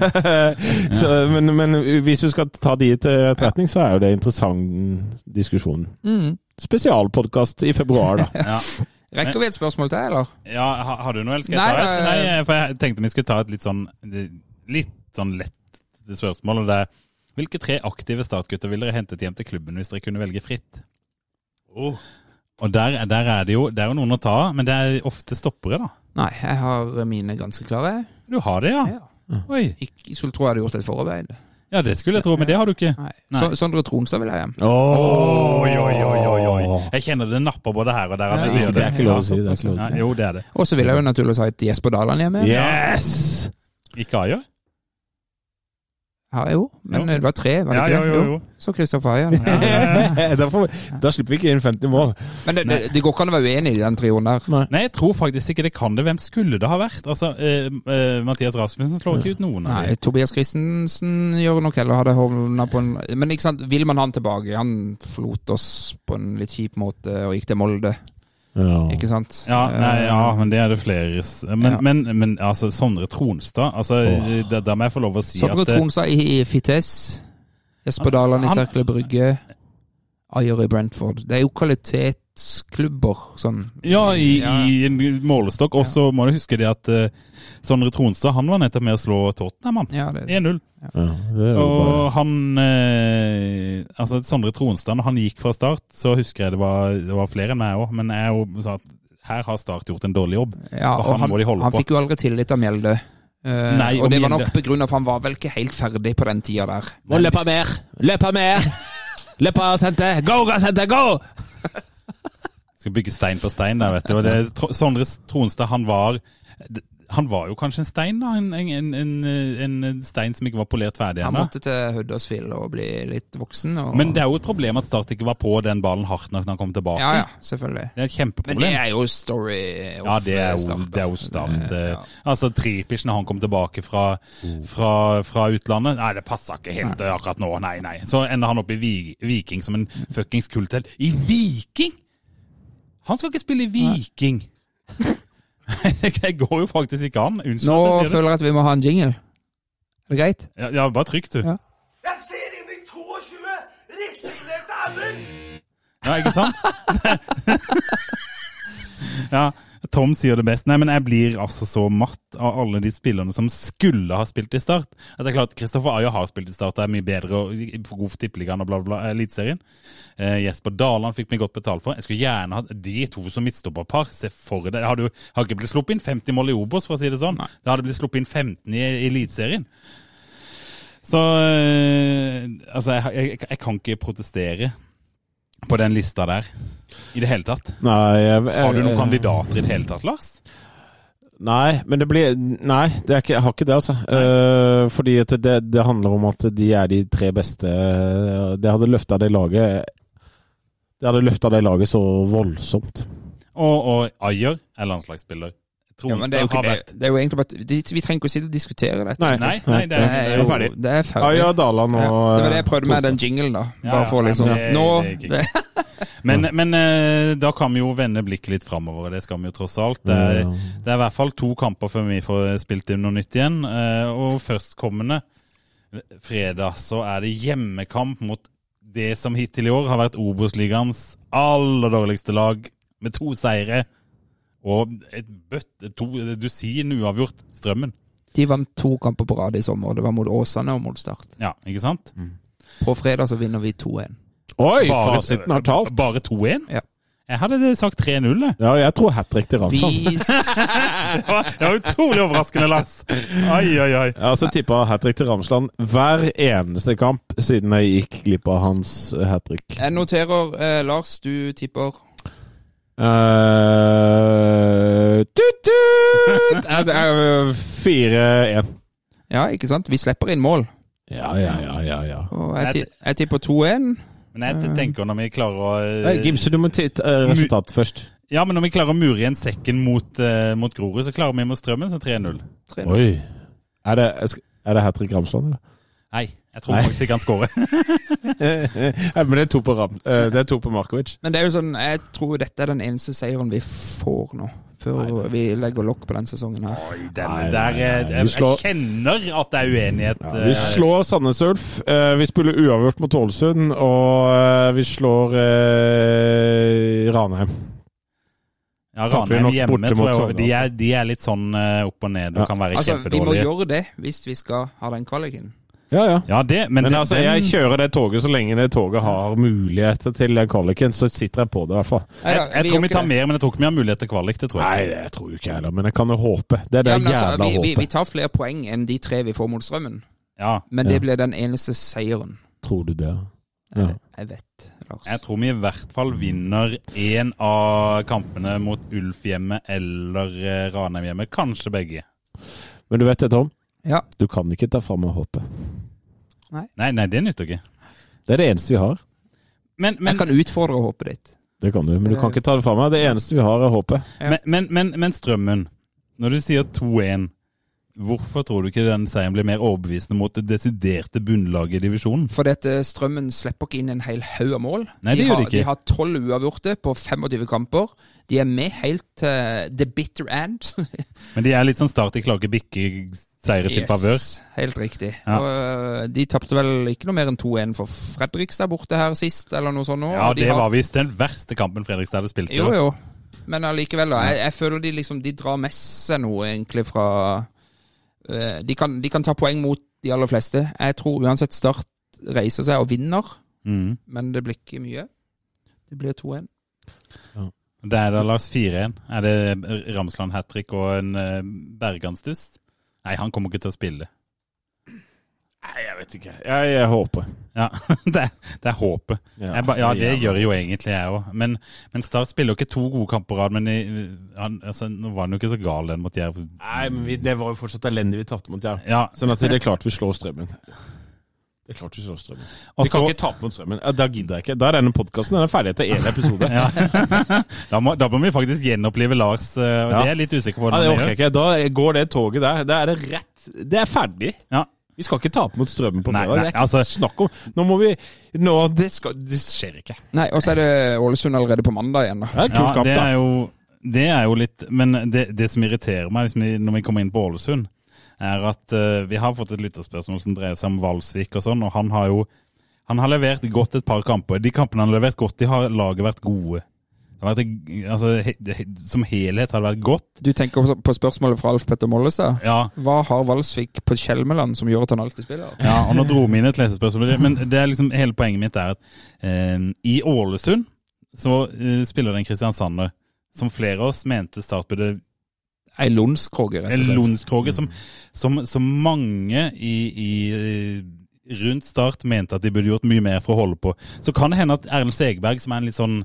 så, men, men hvis du skal ta de til etterretning, så er jo det interessant diskusjon. Mm. Spesialpodkast i februar, da. ja. Rekker vi et spørsmål til, eller? ja har, har du noe, eller skal jeg Nei, ta et? nei, Nei, for jeg tenkte vi skulle ta et litt sånn Litt sånn lett spørsmål. og det er Hvilke tre aktive startgutter ville dere hentet hjem til klubben hvis dere kunne velge fritt? Oh. Og der, der er det jo det er jo noen å ta av, men det er ofte stoppere, da. Nei, jeg har mine ganske klare. Du har det, ja? Ja. Oi. Jeg skulle tro jeg hadde gjort et forarbeid. Ja, det skulle jeg tro, men det har du ikke. Nei. Nei. Sondre Tronstad vil jeg hjem. Oi, oi, oi, oi, oi. Jeg kjenner det napper både her og der. at Ja, jeg sier Det er ikke lov å si. Det er ikke lov å Nei, si. jo, det er det. Og så vil jeg jo naturligvis ha et Jesper Daland hjemme. Yes! Ikke Ayer? Ja, jo, men Jo. det var tre, var det Ja, ikke jo, det? jo, jo. Så Kristoffer da, får, da slipper vi ikke inn 50 mål. Men det, det, det går ikke an å være uenig i den trioen der. Nei, jeg tror faktisk ikke det kan det. Hvem skulle det ha vært? Altså, uh, uh, Mathias Rasmussen slår ikke ut noen Nei, dem. Tobias Christensen gjør nok heller hadde havna på en Men ikke sant, vil man ha han tilbake? Han forlot oss på en litt kjip måte og gikk til Molde, Ja. ikke sant? Ja, nei, Eh, ja, men det er det flere Men, Ja. men, men altså, Sondre Tronstad altså, oh. da, da må jeg få lov å si Sondre at Sondre Tronstad i, i Fites. Jesper Daland i Cercle Brygge. Ayer i Brentford. Det er jo kvalitetsklubber, sånn. Ja, i, Ja. i en målestokk. Og så må du huske det at uh, Sondre Tronstad han var nettopp med å slå Tottenham, han. Ja, 1-0. Ja, det er Og bare han uh, Altså, Sondre Tronstad, når han gikk fra start, så husker jeg det var, det var flere enn meg òg, men jeg jo sa at her har Start gjort en dårlig jobb. ja, og og han han, må de holde han på. fikk jo aldri tillit av Mjelde. Uh, Nei, og og det var nok av at han var vel ikke helt ferdig på den tida der. Må løpe mer! Løpe mer! Løpe, Sente! Go, go, senter, Go! Skal bygge stein på stein der, vet du. Og det, Sondre Tronstad, han var Han var jo kanskje en stein, da. En, en, en, en, stein som ikke var polert ferdig Han måtte til Huddersfield og bli litt voksen. Og, Men det er jo et problem at Start ikke var på den ballen hardt nok når han kom tilbake. Ja, ja, selvfølgelig. Det er et kjempeproblem. Men det er jo story of Ja, det er jo, Start, da. det er jo Start. eh, Ja. Altså, Tripic, når han kom tilbake fra, fra, fra utlandet Nei, det passa ikke helt nei. akkurat nå. Nei, nei. Så ender han opp i Vi- Viking som en fuckings kulthelt. I Viking?! Han skal ikke spille Viking! det går jo faktisk ikke an. Unnskyld Nå jeg det. føler jeg at vi må ha en jingle. Er det greit? Ja, ja, bare trykk, du. Ja. Jeg ser inn i 22 resignerte ender! Ja, ikke sant? ja, Tom sier det best. Nei, men jeg blir altså så matt av alle de spillerne som skulle ha spilt i Start. Altså, det er klart, Kristoffer Ayer har spilt i Start, og er mye bedre og god for Tippeligaen og bla, bla, Eliteserien. Eh, Jesper Daland fikk vi godt betalt for. Jeg skulle gjerne hatt de to som midtstopperpar. Se for deg. Det hadde jo har ikke blitt sluppet inn 50 mål i Obos, for å si det sånn. Det hadde blitt sluppet inn 15 i, i Eliteserien. Så eh, altså, jeg, jeg, jeg kan ikke protestere på den lista der i det hele tatt. Nei, jeg, Har du noen kandidater i det hele tatt, Lars? Nei, men det blir Nei, det ikke, jeg har ikke det, altså. Uh, fordi det, det handler om at de er de tre beste Det hadde løfta det laget Det hadde løfta det laget så voldsomt. Og, og Ayer er landslagsspiller. Ja, det er jo, har vært det, det er jo egentlig bare Vi vi trenger ikke å sitte og diskutere dette. Nei, Nei, nei, det er, det er jo ferdig. Det er ferdig. Aja Daland og Ja, det var det jeg prøvde med den jinglen, da. Bare ja, for liksom Nå Men, men eh, da kan vi jo vende blikket litt framover, det skal vi jo tross alt. Det er, det er i hvert fall to kamper før vi får spilt inn noe nytt igjen. eh, Og førstkommende fredag så er det hjemmekamp mot det som hittil i år har vært Obos-ligaens aller dårligste lag, med to seire og et bøtte, to et dusin uavgjort. Strømmen. De vant to kamper på rad i sommer. Det var mot Åsane og mot Start. Ja, ikke sant? På fredag så vinner vi 2-1. Oi, fasiten har talt! Bare 2-1? Ja. Jeg hadde sagt 3-0. Ja, jeg tror hat trick til Vi Ramsland. Det var det var utrolig overraskende, Lars. Oi, oi, oi. Jeg har altså tippa hat trick til Ramsland hver eneste kamp siden jeg gikk glipp av hans hat trick. Jeg noterer eh, Lars, du tipper Uh, tut-tut! Ja, er 4-1. Ja, ikke sant? Vi slipper inn mål. Ja, ja, ja, ja. ja. Og jeg, jeg tipper 2-1. Men jeg tenker når vi klarer å Nei, Gimse, du må titte uh, resultatet først. Ja, men når vi klarer å mure igjen sekken mot, uh, mot Grorud, så klarer vi mot Strømmen, så 3-0. 3-0. Oi. Er det, er det hat trick Ramsland, eller? Nei, jeg tror Nei. faktisk ikke han scorer. ja, men det er to på, Ram, eh, det er to på Markovic. Men det er jo sånn, jeg tror dette er den eneste seieren vi får nå. Før vi legger lokk på den sesongen her. Oi, den Nei, der nei, eh, nei, Jeg, slår- jeg kjenner at det er uenighet. Ja, vi eh, slår Sandnes Ulf. eh, vi spiller uavgjort mot Ålesund, og vi slår eh, Ranheim. ja, Ranheim nok hjemme, tror jeg. De er, de er litt sånn opp og ned og Ja. kan være Altså, Vi må gjøre det hvis vi skal ha den kvaliken. Ja, ja. Ja, det, men, Men det- altså, den- jeg kjører det toget så lenge det toget har muligheter til kvaliken, så sitter jeg på det i hvert fall. Jeg, jeg, jeg vi tror vi tar mer, men jeg tror ikke vi har mulighet til kvalik. Det tror Nei, jeg ikke. det tror jeg ikke heller, men jeg kan jo håpe. Det er det Ja, altså, jævla vi, vi, vi tar flere poeng enn de tre vi får mot Strømmen, Ja, men Ja. det blir den eneste seieren. Tror du det? Ja. Jeg, jeg vet, Lars. jeg tror vi i hvert fall vinner én av kampene mot Ulfhjemmet eller Ranheimhjemmet. Kanskje begge. Men du vet det, Tom? Ja. Du kan ikke ta fram meg håpet. Nei, nei, det nytter ikke. Det er det eneste vi har. Men, men, jeg kan utfordre håpet ditt. Det kan du, men du kan ikke ta det fra meg. Det eneste vi har, er håpet. Ja. men, men, men, men Strømmen, når du sier 2-1, hvorfor tror du ikke den seieren blir mer overbevisende mot det desiderte bunnlaget i divisjonen? For dette Strømmen slipper ikke inn en hel haug av mål. Nei, det de, gjør har, de ikke. de har tolv uavgjorte på 25 kamper. De er med helt til the bitter end. Men de er litt sånn start, de klarer ikke bikke seier i sin favør. helt riktig. Ja. Og, øh, de tapte vel ikke noe mer enn 2-1 for Fredrikstad borte her sist, eller noe sånt nå. Ja, det de har- var visst den verste kampen Fredrikstad hadde spilt Jo, jo. Men allikevel, da. Jeg, jeg føler de liksom De drar med seg noe, egentlig, fra øh, de, kan, de kan ta poeng mot de aller fleste. Jeg tror uansett Start reiser seg og vinner, Mm. men det blir ikke mye. Det blir 2-1. Det er da Lars 4-1. Er det Ramsland hat trick og en uh, Bergansdust? Nei, han kommer ikke til å spille. Nei, jeg vet ikke. Jeg, jeg håper. Ja, det, det er håpet. Ja, ba, ja, det gjør jo egentlig jeg òg. Men, men Start spiller jo ikke to gode kamper på rad. Men i, han, altså, nå var han jo ikke så gal den mot Jerv. Nei, men vi, det var jo fortsatt elendig vi tapte mot Jerv. Ja, Sånn at det er klart vi slår strømmen. Det er klart du slår strømmen. Altså, Vi kan ikke tape mot strømmen. Da gidder jeg ikke. Da er denne podkasten ferdig etter én episode. ja. da, må, da må vi faktisk gjenopplive Lars, eh, og Ja. det er jeg litt usikker på. Ja, det orker jeg ikke. Da går det toget der. Da er det rett. Det er ferdig. Ja. Vi skal ikke tape mot strømmen på fredag. Det nei, er ikke altså- snakk om Nå må vi Nå, det, skal, det skjer ikke. Nei, og så er det Ålesund allerede på mandag igjen, da. Det er kult kamp, det er jo, det er jo litt Men det, det som irriterer meg hvis vi, når vi kommer inn på Ålesund, er at uh, vi har fått et lytterspørsmål som dreier seg om Valsvik og sånn, og han har jo han har levert godt et par kamper. De kampene han har levert godt, de har laget vært gode. Det har vært, altså, he, he, som helhet har det vært godt. Du tenker på- på spørsmålet fra Alf Petter Mollestad. Ja, Hva har Valsvik på Skjelmeland som gjør at han alltid spiller? Ja, og nå dro vi inn et lesespørsmål, men det er liksom hele poenget mitt er at uh, i Ålesund så uh, spiller det en Kristiansander som flere av oss mente Start burde Ei Lundskroge, rett og slett. En. Lundskroge som, som, som mange i, i eh, rundt Start mente at de burde gjort mye mer for å holde på. Så kan det hende at Erlend Segberg, som er en litt sånn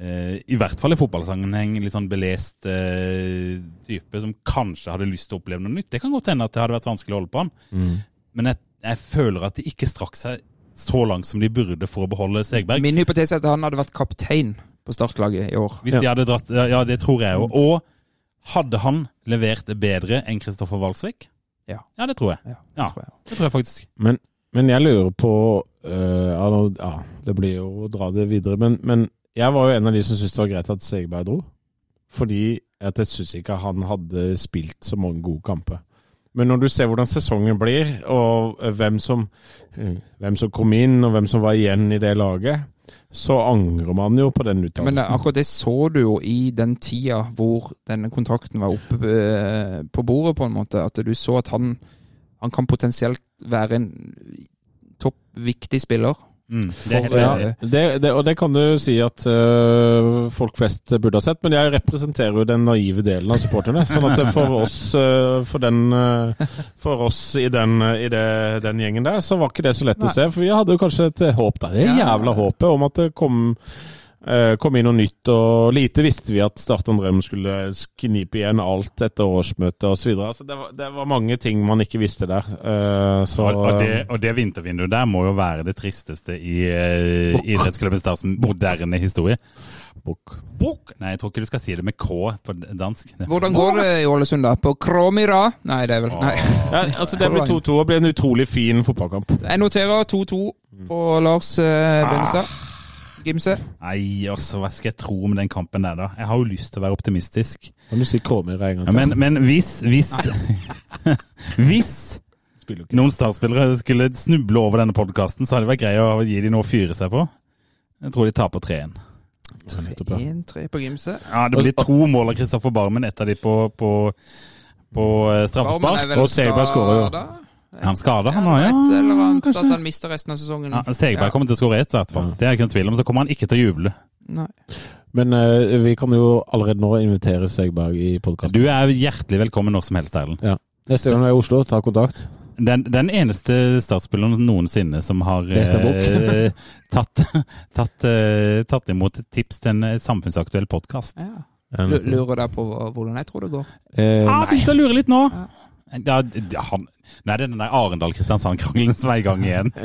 eh, i hvert fall i fotballsammenheng litt sånn belest eh, type, som kanskje hadde lyst til å oppleve noe nytt. Det kan godt hende at det hadde vært vanskelig å holde på han. Mm. Men jeg, jeg føler at de ikke strakk seg så langt som de burde for å beholde Segberg. Min hypotese er at han hadde vært kaptein på startlaget i år. Hvis de hadde dratt Ja, det tror jeg jo. Og hadde han levert det bedre enn Kristoffer Walsvik? Ja. Ja, det tror jeg. Ja, Ja. tror jeg. Det tror jeg faktisk. Men, men jeg lurer på uh, ja, ja, det blir jo å dra det videre. Men, men jeg var jo en av de som syntes det var greit at Segerberg dro. Fordi at jeg syns ikke han hadde spilt så mange gode kamper. Men når du ser hvordan sesongen blir, og hvem som, øh, hvem som kom inn, og hvem som var igjen i det laget, så angrer man jo på den Men akkurat det så du jo i den tida hvor denne kontrakten var oppe eh, på bordet, på en måte. At du så at han, han kan potensielt være en topp viktig spiller. Mm, det er Ja, det, det, og det kan du si at uh, folk flest burde ha sett, men jeg representerer jo den naive delen av supporterne. Sånn at for oss, uh, for, den, uh, for oss i, den, i det, den gjengen der, så var ikke det så lett Nei. å se. For vi hadde jo kanskje et håp der. Det jævla håpet om at det kom, kom inn noe nytt. Og lite visste vi at Start Andrem skulle knipe igjen alt etter årsmøtet osv. så det, var- det var mange ting man ikke visste der. Øh, så, Og, og, det, og det vintervinduet der må jo være det tristeste i uh, idrettsklubben Starts moderne historie. Bukk. Bukk! Nei, jeg tror ikke du skal si det med K på dansk. Hvordan går det i Ålesund, da? På Kromira? Nei, det er vel Nei. Ja, altså Det blir 2-2 og blir en utrolig fin fotballkamp. Jeg noterer 2-2 på Lars eh, Benestad. Gimse. Nei, altså, hva skal jeg tro om den kampen der, da? Jeg har jo lyst til å være optimistisk. Kan du si Kråmyr en gang Ja, men, men hvis Hvis Hvis noen Start-spillere skulle snuble over denne podkasten, så hadde det vært greit å gi dem noe å fyre seg på. Jeg tror de taper 3-1. 3-1-3 på Gimse. Ja, det blir to mål av Kristoffer Barmen, ett av de på, på, på eh, straffespark. Og Seberg skårer jo. Han skada, han Ja, òg? et eller Ja, annet, kanskje. at han mister resten av sesongen. Ja, Stegberg kommer til å skåre ett, i hvert fall. Det er ikke noen tvil om. Så kommer han ikke til å juble. Nei. Men uh, vi kan jo allerede nå invitere Stegberg i podkasten. Du er hjertelig velkommen når som helst, Erlend. Ja. Neste gang du er i Oslo, ta kontakt. Den, den eneste startspilleren noensinne som har eh, tatt, tatt, eh, tatt imot et tips til en eh, samfunnsaktuell podkast. Ja. Lurer deg på hvordan jeg tror det går? Eh, Ja, nei. begynte å lure litt nå. Ja, ja, han, nei, det er den der Arendal-Kristiansand-krangelen som er i gang igjen.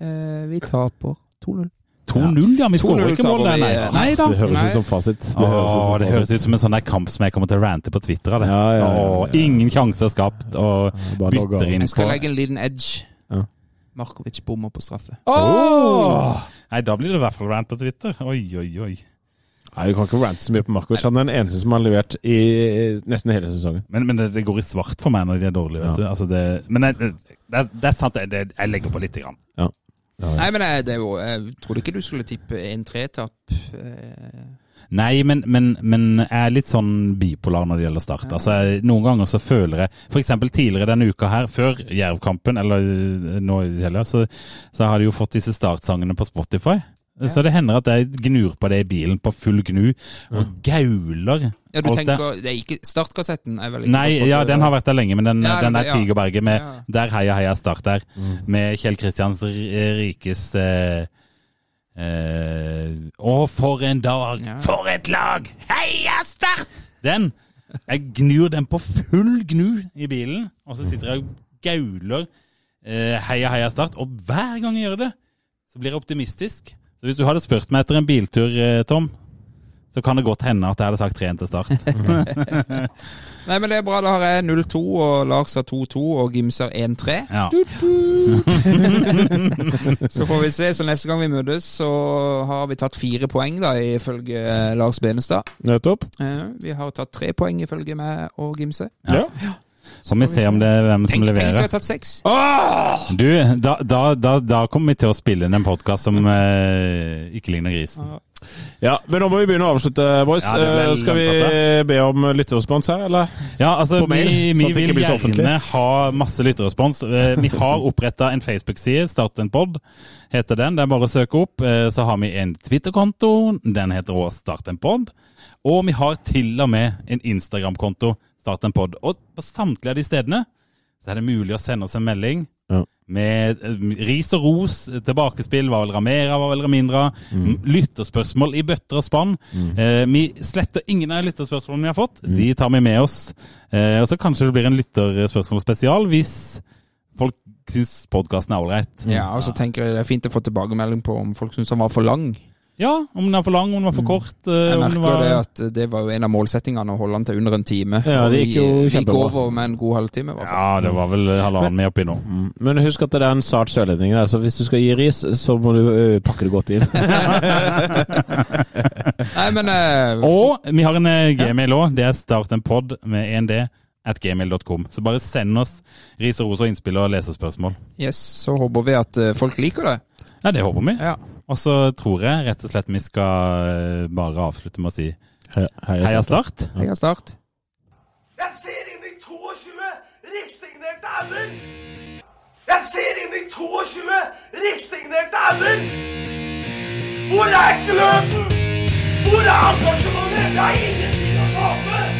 Eh, vi taper 2-0. 2-0, ja. Vi skårer 2-0 ikke mål der, nei. Nei da. Det høres ut som fasit. Det Åh, høres ut som det høres fasit. ut som en sånn der kamp som jeg kommer til å rante på Twitter av det. Ja, ja, ja, ja, Åh, ingen sjanser skapt, og bytter inn Jeg skal legge en liten edge. Ja. Markovic bommer på straffe. Oh! Nei, da blir det i hvert fall rant på Twitter. Oi, oi, oi. Nei, Vi kan ikke rante så mye på Markovic. Han er den eneste som har levert i nesten hele sesongen. Men, men det, det går i svart for meg når de er dårlige, vet Ja. du. Altså det, men jeg, det, det er sant, jeg, det- jeg legger på lite grann. Nei, men jeg, det er jo, jeg trodde ikke du skulle tippe en tretap. Eh, Nei, men, men, men jeg er litt sånn bipolar når det gjelder start. Altså, jeg, noen ganger så føler jeg F.eks. tidligere denne uka her, før Jervkampen, eller øh, nå i helga, så, så har de jo fått disse startsangene på Spotify. Så det hender at jeg gnur på det i bilen på full gnu, og gauler. ja, du det. tenker det er ikke Startkassetten er vel ikke Nei, ja, den har vært der lenge, men den, Ja, den der ja. Tigerberget med Ja. Der heia heia start der, med Kjell Kristians rikes eh, eh, Å, for en dag! Ja. For et lag! Heia Start! Den! Jeg gnur den på full gnu i bilen, og så sitter jeg og gauler eh, heia heia Start. Og hver gang jeg gjør det, så blir jeg optimistisk. Så hvis du hadde spurt meg etter en biltur, eh, Tom, så kan det godt hende at jeg hadde sagt 3-1 til start. Nei, men det er bra. Da har jeg 0-2, og Lars har 2-2, og Gimser har 1-3. Ja. Så får vi se. Så neste gang vi møtes, så har vi tatt fire poeng, da, ifølge eh, Lars Benestad. Nettopp. Eh, Vi har tatt tre poeng ifølge meg og Gimse. Ja. Så må vi se om det er hvem som Tenk, tenk hvis leverer. har tatt seks. Du, da, da, da, da kommer vi til å spille inn en podkast som eh, ikke ligner grisen. Ja, men nå må vi begynne å avslutte, boys. Ja, Eh, Skal vi be om lytterrespons her, eller? Ja, altså, På mail, vi, vi vil gjerne ha masse lytterrespons. Eh, Vi har oppretta en Facebook-side, Start en pod, heter den. Det er bare å søke opp. Eh, Så har vi en Twitter-konto, den heter også Start en pod. Og vi har til og med en Instagram-konto, Start en pod. Og på samtlige av de stedene så er det mulig å sende oss en melding. Ja. Med eh, ris og ros, tilbakespill, hva vil dere mer av, hva vil dere mindre av? Mm. Lytterspørsmål i bøtter og spann. Eh, vi sletter ingen av lytterspørsmålene vi har fått. Mm. De tar vi med oss. Eh, og så kanskje det blir en lytterspørsmål spesial hvis folk syns podkasten er ålreit. Ja, og så tenker jeg det er fint å få tilbakemelding på om folk syns han var for lang. Ja, om den er for lang, om den var for kort. eh, Jeg merker var... det at det var jo en av målsettingene å holde den til under en time. Ja, det gikk jo vi, vi gikk over med en god halvtime. Hvertfall. Ja, det var vel halvannen vi er oppi nå. Mm. Men husk at det er en sart sørlending der, så hvis du skal gi ris, så må du ø, pakke det godt inn. Nei, men uh... Og vi har en eh, gmail òg. Det er startenpod med 1D at gmail.com. Så bare send oss ris og ros og innspill og leserspørsmål. yes, så håper vi at eh, folk liker det. Ja, det håper vi. Ja. Og så tror jeg rett og slett vi skal eh, bare avslutte med å si Hei, heia Start. Heia Start. Jeg ser inn i 22 resignerte ender! Jeg ser inn i 22 resignerte ender! Hvor er gløden? Hvor er engasjementet? Det er ingenting å tape!